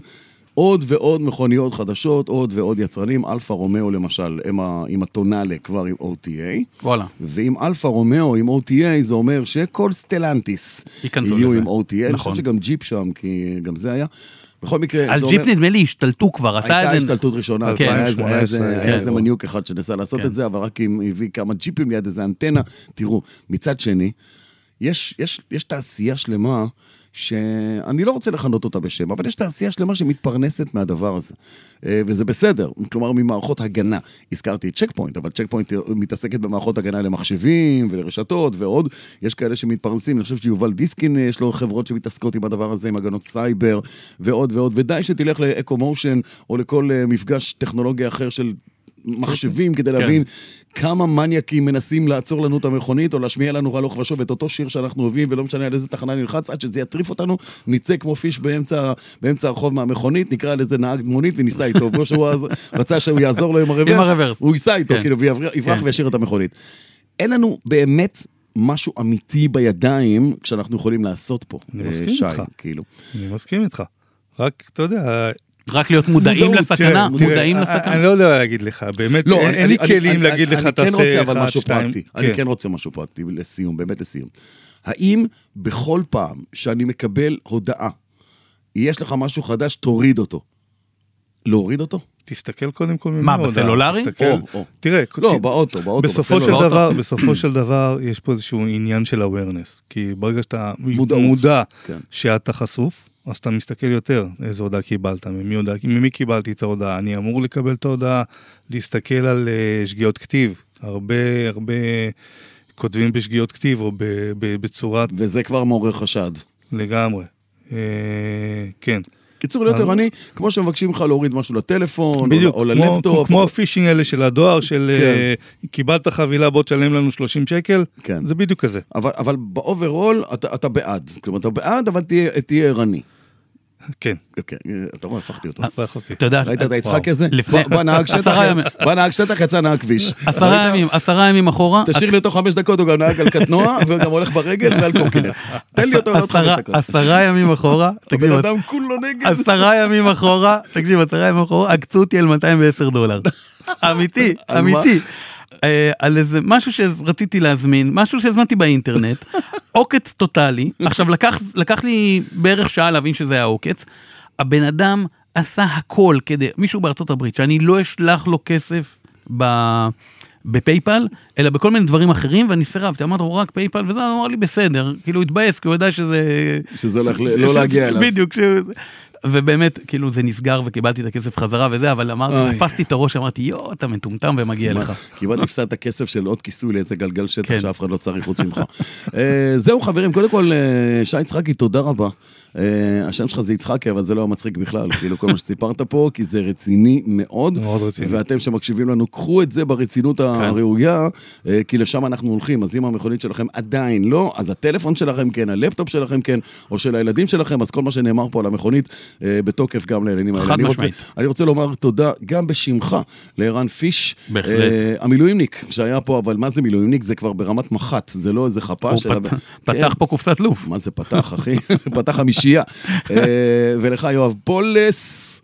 עוד ועוד מכוניות חדשות, עוד ועוד יצרנים. אלפה רומאו למשל, הם ה- עם הטונאלה כבר עם OTA. וואלה. ואם אלפה רומאו עם OTA, זה אומר שכל סטלנטיס יהיו לזה. עם OTA. אני נכון. חושב שגם ג'יפ שם, כי גם זה היה. בכל מקרה, זה ג'יפ אומר... נדמה לי השתלטו כבר, עשה הייתה איזה... השתלטות ראשונה, כן. היה איזה- היה איזה- 2018, היה כן. איזה מניוק אחד שניסה לעשות כן. את זה, אבל רק אם הביא כמה ג'יפים ליד איזה אנטנה. תראו, מצד שני, יש, יש, יש תעשייה שלמה, שאני לא רוצה לכנות אותה בשם, אבל יש תעשייה שלמה שמתפרנסת מהדבר הזה. אה, וזה בסדר, כלומר ממערכות הגנה. הזכרתי את צ'ק פוינט, אבל צ'ק פוינט מתעסקת במערכות הגנה למחשבים ולרשתות ועוד. יש כאלה שמתפרנסים, אני חושב שיובל דיסקין, אה, יש לו חברות שמתעסקות עם הדבר הזה, עם הגנות סייבר ועוד ועוד. ודי שתלך לאקו מושן או לכל אה, מפגש טכנולוגיה אחר של מחשבים כדי להבין כמה מניאקים מנסים לעצור לנו את המכונית או להשמיע לנו הלוך ושוב את אותו שיר שאנחנו אוהבים ולא משנה על איזה תחנה נלחץ עד שזה יטריף אותנו, נצא כמו פיש באמצע, באמצע הרחוב מהמכונית, נקרא לזה נהג מונית וניסע איתו, כמו שהוא אז רצה שהוא יעזור לו עם הרוורס, עם הרוורס. הוא ייסע איתו כן. כאילו ויברח כן. וישאיר את המכונית. אין לנו באמת משהו אמיתי בידיים כשאנחנו יכולים לעשות פה, אני אה, מסכים שי, איתך. כאילו. אני מסכים איתך. רק, אתה יודע, רק להיות מודעים לסכנה, כן, מודעים תראה, לסכנה. אני לא יודע להגיד לך, באמת, אין אין לי כלים להגיד לך, אני כן תעשה רוצה אבל אחד, משהו שתיים. פרקטי. אני כן רוצה משהו פרקטי לסיום, באמת לסיום. האם בכל פעם שאני מקבל הודעה, יש לך משהו חדש, תוריד אותו. להוריד אותו? תסתכל קודם כל ממנו. מה, בסלולרי? תסתכל. או, או. תראה, לא, ת- באוטו, באוטו. בסופו של. דבר, בסופו של דבר, יש פה איזשהו עניין של awareness. כי ברגע שאתה. מודע כן. שאתה חשוף, אז אתה מסתכל יותר איזה הודעה קיבלת, ממי, הודעה, ממי קיבלתי את ההודעה, אני אמור לקבל את ההודעה, להסתכל על אה, שגיאות כתיב. הרבה, הרבה כותבים בשגיאות כתיב או ב, ב, בצורת וזה כבר מעורר חשד. לגמרי. אה, כן. קיצור, להיות ערני, כמו שמבקשים לך להוריד משהו לטלפון, בדיוק, או, או כמו, ללפטופ. כמו הפישינג האלה של הדואר, של אה, קיבלת חבילה, בוא תשלם לנו 30 שקל, כן. זה בדיוק כזה. אבל, אבל ב overall אתה, אתה בעד. כלומר, אתה בעד, אבל תהיה ערני. כן, אוקיי, אתה רואה, הפכתי אותו. הפך אותי. אתה יודע, ראית את היצחק וואו. הזה? בא- בא נהג שטח. בא נהג שטח, יצא נהג כביש. <laughs> עשרה? ימים, עשרה ימים אחורה, תשאיר לי אותו חמש דקות, הוא גם נהג על קטנוע, <laughs> וגם הולך ברגל ועל קורקינט. תן לי אותו לעוד חמש דקות. עשרה ימים אחורה, הבן תקשיב, אדם כולו נגד. עשרה ימים אחורה, תקשיב, עשרה ימים אחורה, עקצו אותי על 210 דולר. <laughs> אמיתי? אמיתי. אה, על איזה משהו שרציתי להזמין, משהו שהזמנתי באינטרנט, <laughs> עוקץ טוטאלי. עכשיו, לקח, לקח לי בערך שעה להבין שזה היה עוקץ. הבן אדם עשה הכל כדי, מישהו בארצות הברית, שאני לא אשלח לו כסף ב... בפייפל, אלא בכל מיני דברים אחרים, ואני סירבתי, אמרתי לו רק פייפל, וזה אמר לי בסדר, כאילו התבאס, כי הוא ידע שזה... שזה הולך לא להגיע אליו. בדיוק. ובאמת, כאילו זה נסגר וקיבלתי את הכסף חזרה וזה, אבל. אמרתי, תפסתי את הראש, אמרתי, יואו, אתה מטומטם ומגיע לך. כמעט הפסדת כסף של עוד כיסוי לאיזה גלגל שטח כן. שאף אחד לא צריך חוץ ממך. <laughs> אה, זהו חברים, קודם כל, אה, שי יצחקי, תודה רבה. אה, השם שלך זה יצחקי, אבל זה לא המצחיק בכלל, כאילו כל מה שסיפרת פה, כי זה רציני מאוד. מאוד רציני. ואתם שמקשיבים לנו, קחו את זה ברצינות הראויה, אה, כי לשם אנחנו הולכים. אז אם המכונית שלכם עדיין לא, אז הטלפון שלכם כן, הלפטופ שלכם כן, או של הילדים שלכם, אז כל מה שנאמר פה על המכונית, אה, בתוקף גם לעניינים האלה. חד משמעית. אני רוצה לומר תודה גם בשמך לערן פיש. בהחלט. המילואימניק שהיה פה, אבל מה זה מילואימניק? זה כבר ברמת מח"ט, זה לא איזה חפ"ש. הוא פתח כן. פה קופסת לוף. מה זה פתח, אחי? <laughs> פתח חמישייה. אה, ולך, יואב פולס.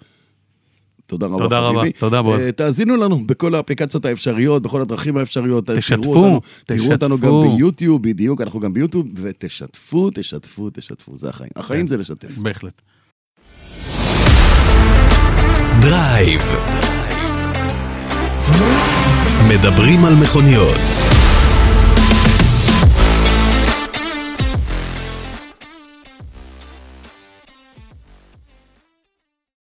תודה רבה, תודה רבה. תודה, בועז. אה, תאזינו לנו בכל האפליקציות האפשריות, בכל הדרכים האפשריות. תראו תשתפו, אותנו- תראו אותנו גם תשתפו. ביוטיוב, בדיוק, אנחנו גם ביוטיוב, ותשתפו, תשתפו, תשתפו, זה החיים. החיים זה לשתף. בהחלט. דרייב. מדברים על מכוניות.